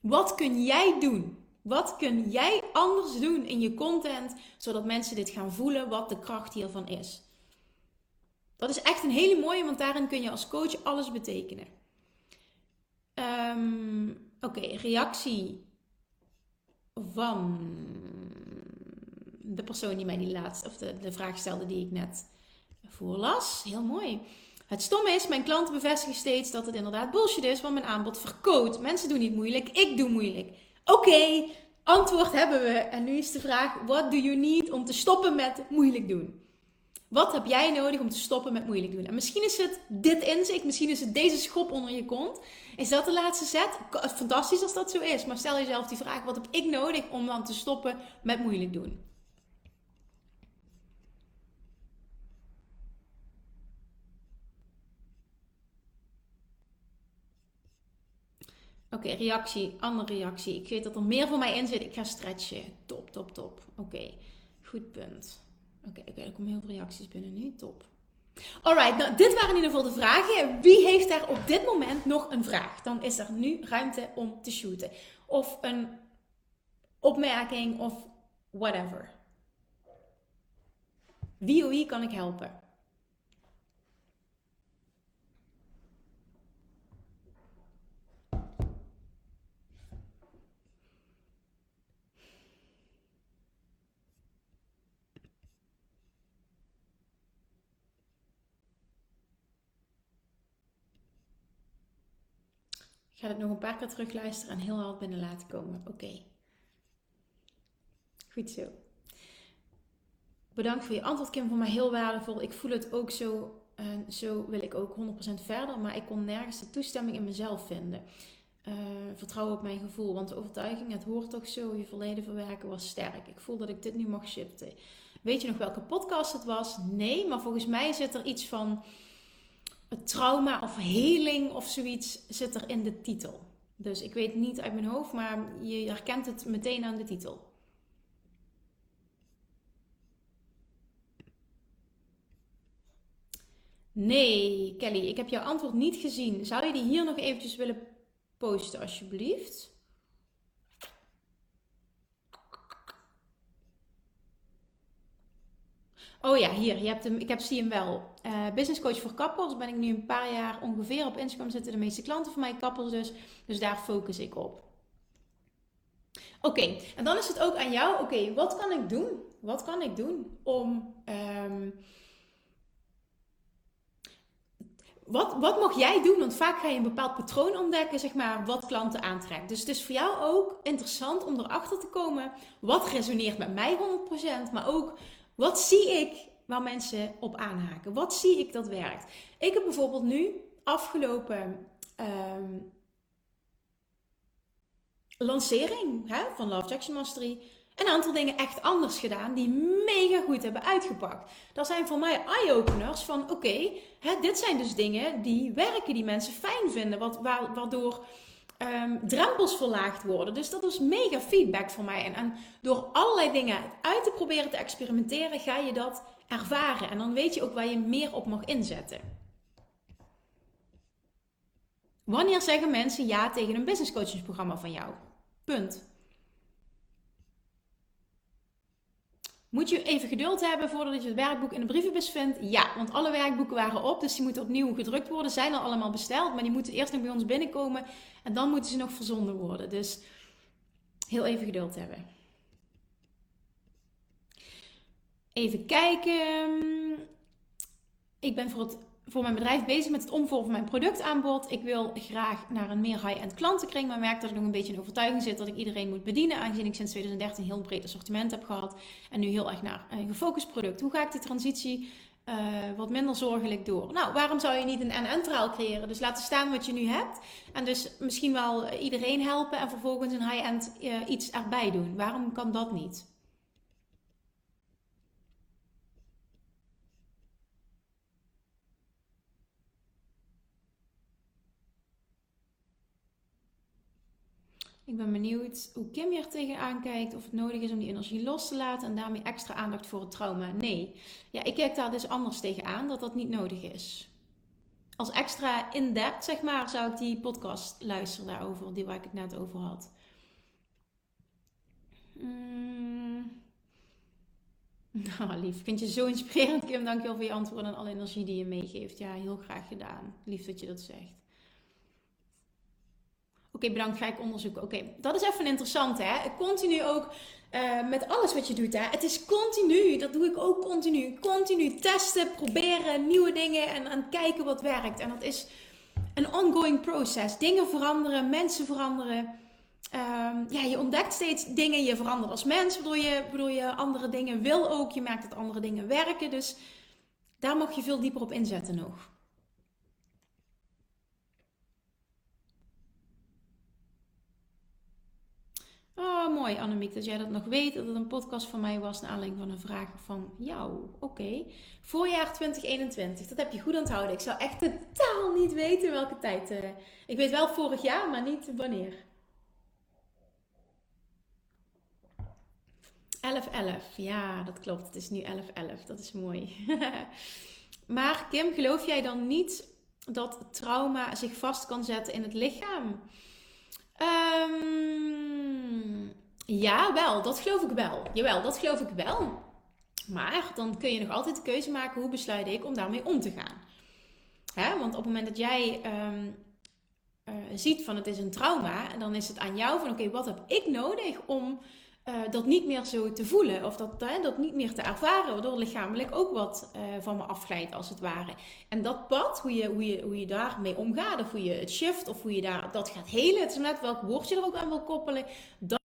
Speaker 1: Wat kun jij doen? Wat kun jij anders doen in je content, zodat mensen dit gaan voelen, wat de kracht hiervan is? Dat is echt een hele mooie, want daarin kun je als coach alles betekenen. Ehm, oké, reactie van de persoon die mij die laatste, of de, de vraag stelde die ik net voorlas. Heel mooi. Het stomme is, mijn klanten bevestigen steeds dat het inderdaad bullshit is, want mijn aanbod verkoopt. Mensen doen niet moeilijk, ik doe moeilijk. Oké, antwoord hebben we. En nu is de vraag: what do you need om te stoppen met moeilijk doen? Wat heb jij nodig om te stoppen met moeilijk doen? En misschien is het dit inzicht, misschien is het deze schop onder je kont. Is dat de laatste set? Fantastisch als dat zo is. Maar stel jezelf die vraag: wat heb ik nodig om dan te stoppen met moeilijk doen? Oké, reactie, andere reactie. Ik weet dat er meer voor mij in zit. Ik ga stretchen. Top, top, top. Oké, goed punt. Oké, oké, er komen heel veel reacties binnen nu. Top. Alright, nou dit waren in ieder geval de vragen. Wie heeft daar op dit moment nog een vraag? Dan is er nu ruimte om te shooten. Of een opmerking of whatever. Wie wie kan ik helpen? Ga het nog een paar keer terugluisteren en heel hard binnen laten komen. Oké. Goed zo. Bedankt voor je antwoord, Kim. Voor mij heel waardevol. Ik voel het ook zo. En zo wil ik ook 100% verder. Maar ik kon nergens de toestemming in mezelf vinden. Uh, vertrouwen op mijn gevoel. Want de overtuiging, het hoort toch zo. Je verleden verwerken was sterk. Ik voel dat ik dit nu mag shiften. Weet je nog welke podcast het was? Nee, maar volgens mij zit er iets van het trauma of heling of zoiets zit er in de titel. Dus ik weet niet uit mijn hoofd, maar je herkent het meteen aan de titel. Nee, Kelly, ik heb jouw antwoord niet gezien. Zou je die hier nog eventjes willen posten, alsjeblieft? Oh ja, hier, je hebt hem, ik heb, zie hem wel. Uh, business coach voor kappers. Ben ik nu een paar jaar ongeveer op Instagram zitten de meeste klanten van mij kappers dus. Dus daar focus ik op. Oké, en dan is het ook aan jou. Oké, wat kan ik doen? Wat kan ik doen om. Um, wat, wat mag jij doen? Want vaak ga je een bepaald patroon ontdekken, zeg maar, wat klanten aantrekt. Dus het is voor jou ook interessant om erachter te komen wat resoneert met mij 100%, maar ook wat zie ik waar mensen op aanhaken? Wat zie ik dat werkt? Ik heb bijvoorbeeld nu afgelopen ehm, lancering hè, van Love Jackson Mastery een aantal dingen echt anders gedaan die mega goed hebben uitgepakt. Dat zijn voor mij eye-openers van oké, dit zijn dus dingen die werken, die mensen fijn vinden, wat, waardoor um, drempels verlaagd worden. Dus dat is mega feedback voor mij. En, en door allerlei dingen uit te proberen te experimenteren, ga je dat ervaren. En dan weet je ook waar je meer op mag inzetten. Wanneer zeggen mensen ja tegen een business coachingsprogramma van jou? Punt. Moet je even geduld hebben voordat je het werkboek in de brievenbus vindt? Ja, want alle werkboeken waren op, dus die moeten opnieuw gedrukt worden. Zijn al allemaal besteld, maar die moeten eerst nog bij ons binnenkomen en dan moeten ze nog verzonden worden. Dus Heel even geduld hebben. Even kijken. Ik ben voor, het, voor mijn bedrijf bezig met het omvormen van mijn productaanbod. Ik wil graag naar een meer high-end klantenkring. Maar merk dat ik nog een beetje in overtuiging zit dat ik iedereen moet bedienen. Aangezien ik sinds 2013 een heel breed assortiment heb gehad. En nu heel erg naar een gefocust product. Hoe ga ik die transitie uh, wat minder zorgelijk door. Nou, waarom zou je niet een NN-traal creëren? Dus laten staan wat je nu hebt. En dus misschien wel iedereen helpen en vervolgens een high-end uh, iets erbij doen. Waarom kan dat niet? Ik ben benieuwd hoe Kim hier tegenaan kijkt. Of het nodig is om die energie los te laten en daarmee extra aandacht voor het trauma. Nee. Ja, ik kijk daar dus anders tegenaan dat dat niet nodig is. Als extra in-depth, zeg maar, zou ik die podcast luisteren daarover, die waar ik het net over had. Mm. Nou, lief. Vind je zo inspirerend, Kim. Dankjewel voor je antwoorden en alle energie die je meegeeft. Ja, heel graag gedaan. Lief dat je dat zegt. Oké, bedankt, ga ik onderzoeken. Oké, dat is even interessant, hè? Continu ook uh, met alles wat je doet, hè? Het is continu, dat doe ik ook continu. Continu testen, proberen, nieuwe dingen en, en kijken wat werkt. En dat is een ongoing proces. Dingen veranderen, mensen veranderen. Um, ja, je ontdekt steeds dingen, je verandert als mens, waardoor je, je andere dingen wil ook. Je merkt dat andere dingen werken, dus daar mag je veel dieper op inzetten nog. Oh, mooi Annemiek dat jij dat nog weet. Dat het een podcast van mij was naar aanleiding van een vraag van jou. Oké. Voorjaar 2021. Dat heb je goed onthouden. Ik zou echt totaal niet weten welke tijd. Uh, ik weet wel vorig jaar, maar niet wanneer. 11-11. Ja, dat klopt. Het is nu 11-11. Dat is mooi. maar Kim, geloof jij dan niet dat trauma zich vast kan zetten in het lichaam? Um, ja, wel. Dat geloof ik wel. Jawel, dat geloof ik wel. Maar dan kun je nog altijd de keuze maken hoe besluit ik om daarmee om te gaan. Hè? Want op het moment dat jij um, uh, ziet van het is een trauma, dan is het aan jou van oké, wat heb ik nodig om uh, dat niet meer zo te voelen of dat, dat niet meer te ervaren, waardoor lichamelijk ook wat uh, van me afglijdt als het ware. En dat pad, hoe je, hoe, je, hoe je daarmee omgaat, of hoe je het shift, of hoe je daar, dat gaat helen, het net welk woord je er ook aan wil koppelen, dat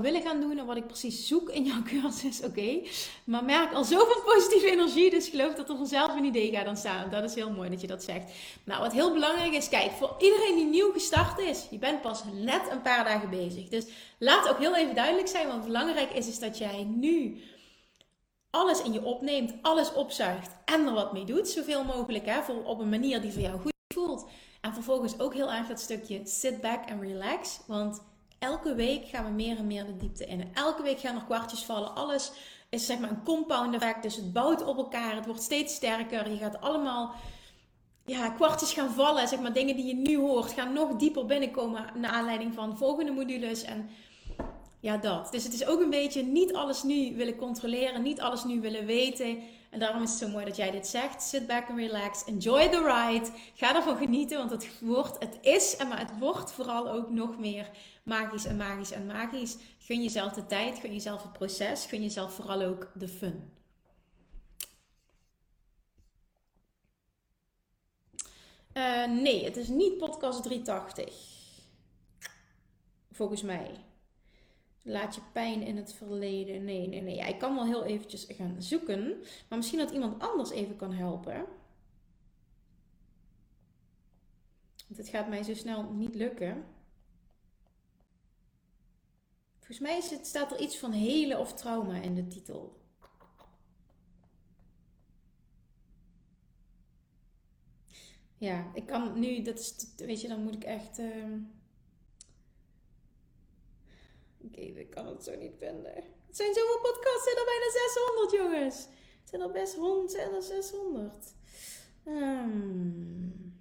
Speaker 1: willen gaan doen en wat ik precies zoek in jouw cursus, oké. Maar merk al zoveel positieve energie, dus geloof dat er vanzelf een idee gaat ontstaan. Dat is heel mooi dat je dat zegt. Nou, wat heel belangrijk is, kijk, voor iedereen die nieuw gestart is, je bent pas net een paar dagen bezig. Dus laat ook heel even duidelijk zijn, wat belangrijk is, is dat jij nu alles in je opneemt, alles opzuigt en er wat mee doet, zoveel mogelijk, hè, voor, op een manier die voor jou goed voelt. En vervolgens ook heel erg dat stukje sit back and relax, want elke week gaan we meer en meer de diepte in. elke week gaan er kwartjes vallen. Alles is zeg maar een compound effect. Dus het bouwt op elkaar. Het wordt steeds sterker. Je gaat allemaal ja, kwartjes gaan vallen. Zeg maar dingen die je nu hoort gaan nog dieper binnenkomen naar aanleiding van volgende modules. En ja, dat. Dus het is ook een beetje niet alles nu willen controleren. Niet alles nu willen weten. En daarom is het zo mooi dat jij dit zegt. Sit back and relax. Enjoy the ride. Ga ervan genieten, want het wordt, het is, maar het wordt vooral ook nog meer magisch en magisch en magisch. Gun jezelf de tijd, gun jezelf het proces, gun jezelf vooral ook de fun. Uh, nee, het is niet podcast 380. Volgens mij. Laat je pijn in het verleden. Nee, nee, nee. Ja, ik kan wel heel eventjes gaan zoeken. Maar misschien dat iemand anders even kan helpen. Want het gaat mij zo snel niet lukken. Volgens mij is het, staat er iets van hele of trauma in de titel. Ja, ik kan nu, dat is, weet je, dan moet ik echt. Uh... Oké, ik kan het zo niet vinden. Het zijn zoveel podcasts, zijn er bijna 600, jongens. Het zijn er best 100, zijn er 600. Um...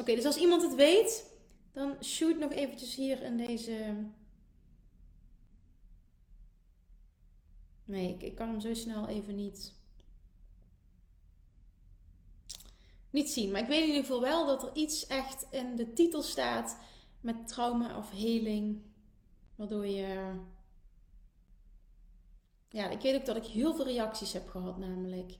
Speaker 1: Oké, dus als iemand het weet, dan shoot nog eventjes hier in deze Nee, ik, ik kan hem zo snel even niet. niet zien. Maar ik weet in ieder geval wel dat er iets echt in de titel staat met trauma of heling. Waardoor je. Ja, ik weet ook dat ik heel veel reacties heb gehad, namelijk.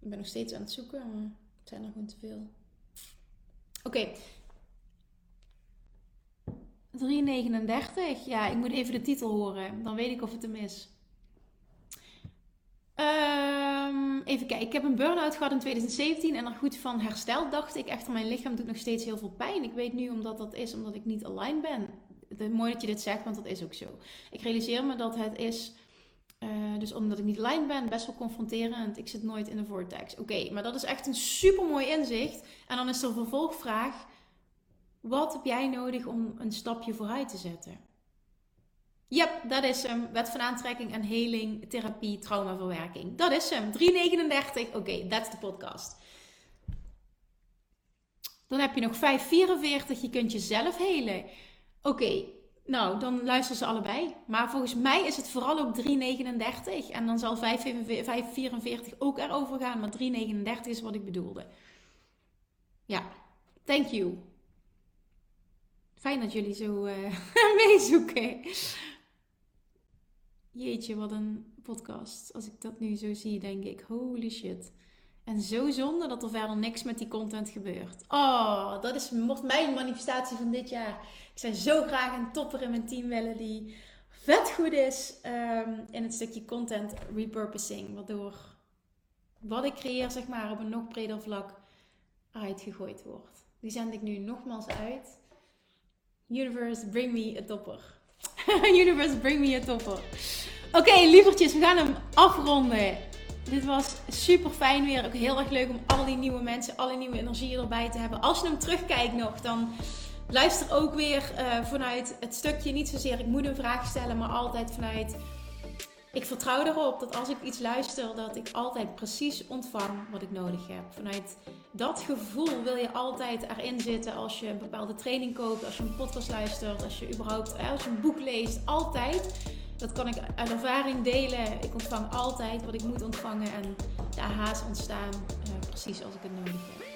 Speaker 1: Ik ben nog steeds aan het zoeken, maar het zijn er gewoon te veel. Oké. 339. Ja, ik moet even de titel horen. Dan weet ik of het hem is. Um, even kijken. Ik heb een burn-out gehad in 2017 en er goed van hersteld, dacht ik. Echter, mijn lichaam doet nog steeds heel veel pijn. Ik weet nu omdat dat is omdat ik niet aligned ben. Mooi dat je dit zegt, want dat is ook zo. Ik realiseer me dat het is, uh, dus omdat ik niet aligned ben, best wel confronterend. Ik zit nooit in de vortex. Oké, maar dat is echt een super mooi inzicht. En dan is een vervolgvraag. Wat heb jij nodig om een stapje vooruit te zetten? Yep, dat is hem. Wet van aantrekking en heling, therapie, traumaverwerking. Dat is hem. 339. Oké, okay, that's de podcast. Dan heb je nog 544. Je kunt jezelf helen. Oké, nou, dan luisteren ze allebei. Maar volgens mij is het vooral ook 339. En dan zal 544 ook erover gaan. Maar 339 is wat ik bedoelde. Ja, thank you. Fijn dat jullie zo uh, meezoeken. Jeetje, wat een podcast. Als ik dat nu zo zie, denk ik, holy shit. En zo zonde dat er verder niks met die content gebeurt. Oh, dat is mijn manifestatie van dit jaar. Ik zou zo graag een topper in mijn team willen die vet goed is um, in het stukje content repurposing. Waardoor wat ik creëer, zeg maar, op een nog breder vlak uitgegooid wordt. Die zend ik nu nogmaals uit. Universe, bring me a topper. Universe, bring me a topper. Oké, lievertjes, we gaan hem afronden. Dit was super fijn weer. Ook heel erg leuk om al die nieuwe mensen, alle nieuwe energieën erbij te hebben. Als je hem terugkijkt nog, dan luister ook weer uh, vanuit het stukje. Niet zozeer ik moet een vraag stellen, maar altijd vanuit ik vertrouw erop dat als ik iets luister, dat ik altijd precies ontvang wat ik nodig heb. Vanuit dat gevoel wil je altijd erin zitten als je een bepaalde training koopt, als je een podcast luistert, als je überhaupt als je een boek leest. Altijd. Dat kan ik uit ervaring delen. Ik ontvang altijd wat ik moet ontvangen en de AH's ontstaan uh, precies als ik het nodig heb.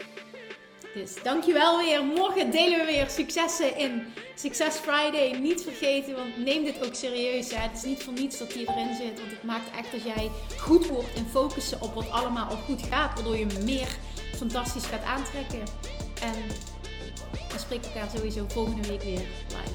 Speaker 1: Dus dankjewel weer. Morgen delen we weer successen in Success Friday. Niet vergeten, want neem dit ook serieus. Hè. Het is niet voor niets dat die erin zit. Want het maakt echt dat jij goed wordt en focussen op wat allemaal al goed gaat. Waardoor je meer fantastisch gaat aantrekken. En we spreken elkaar sowieso volgende week weer live.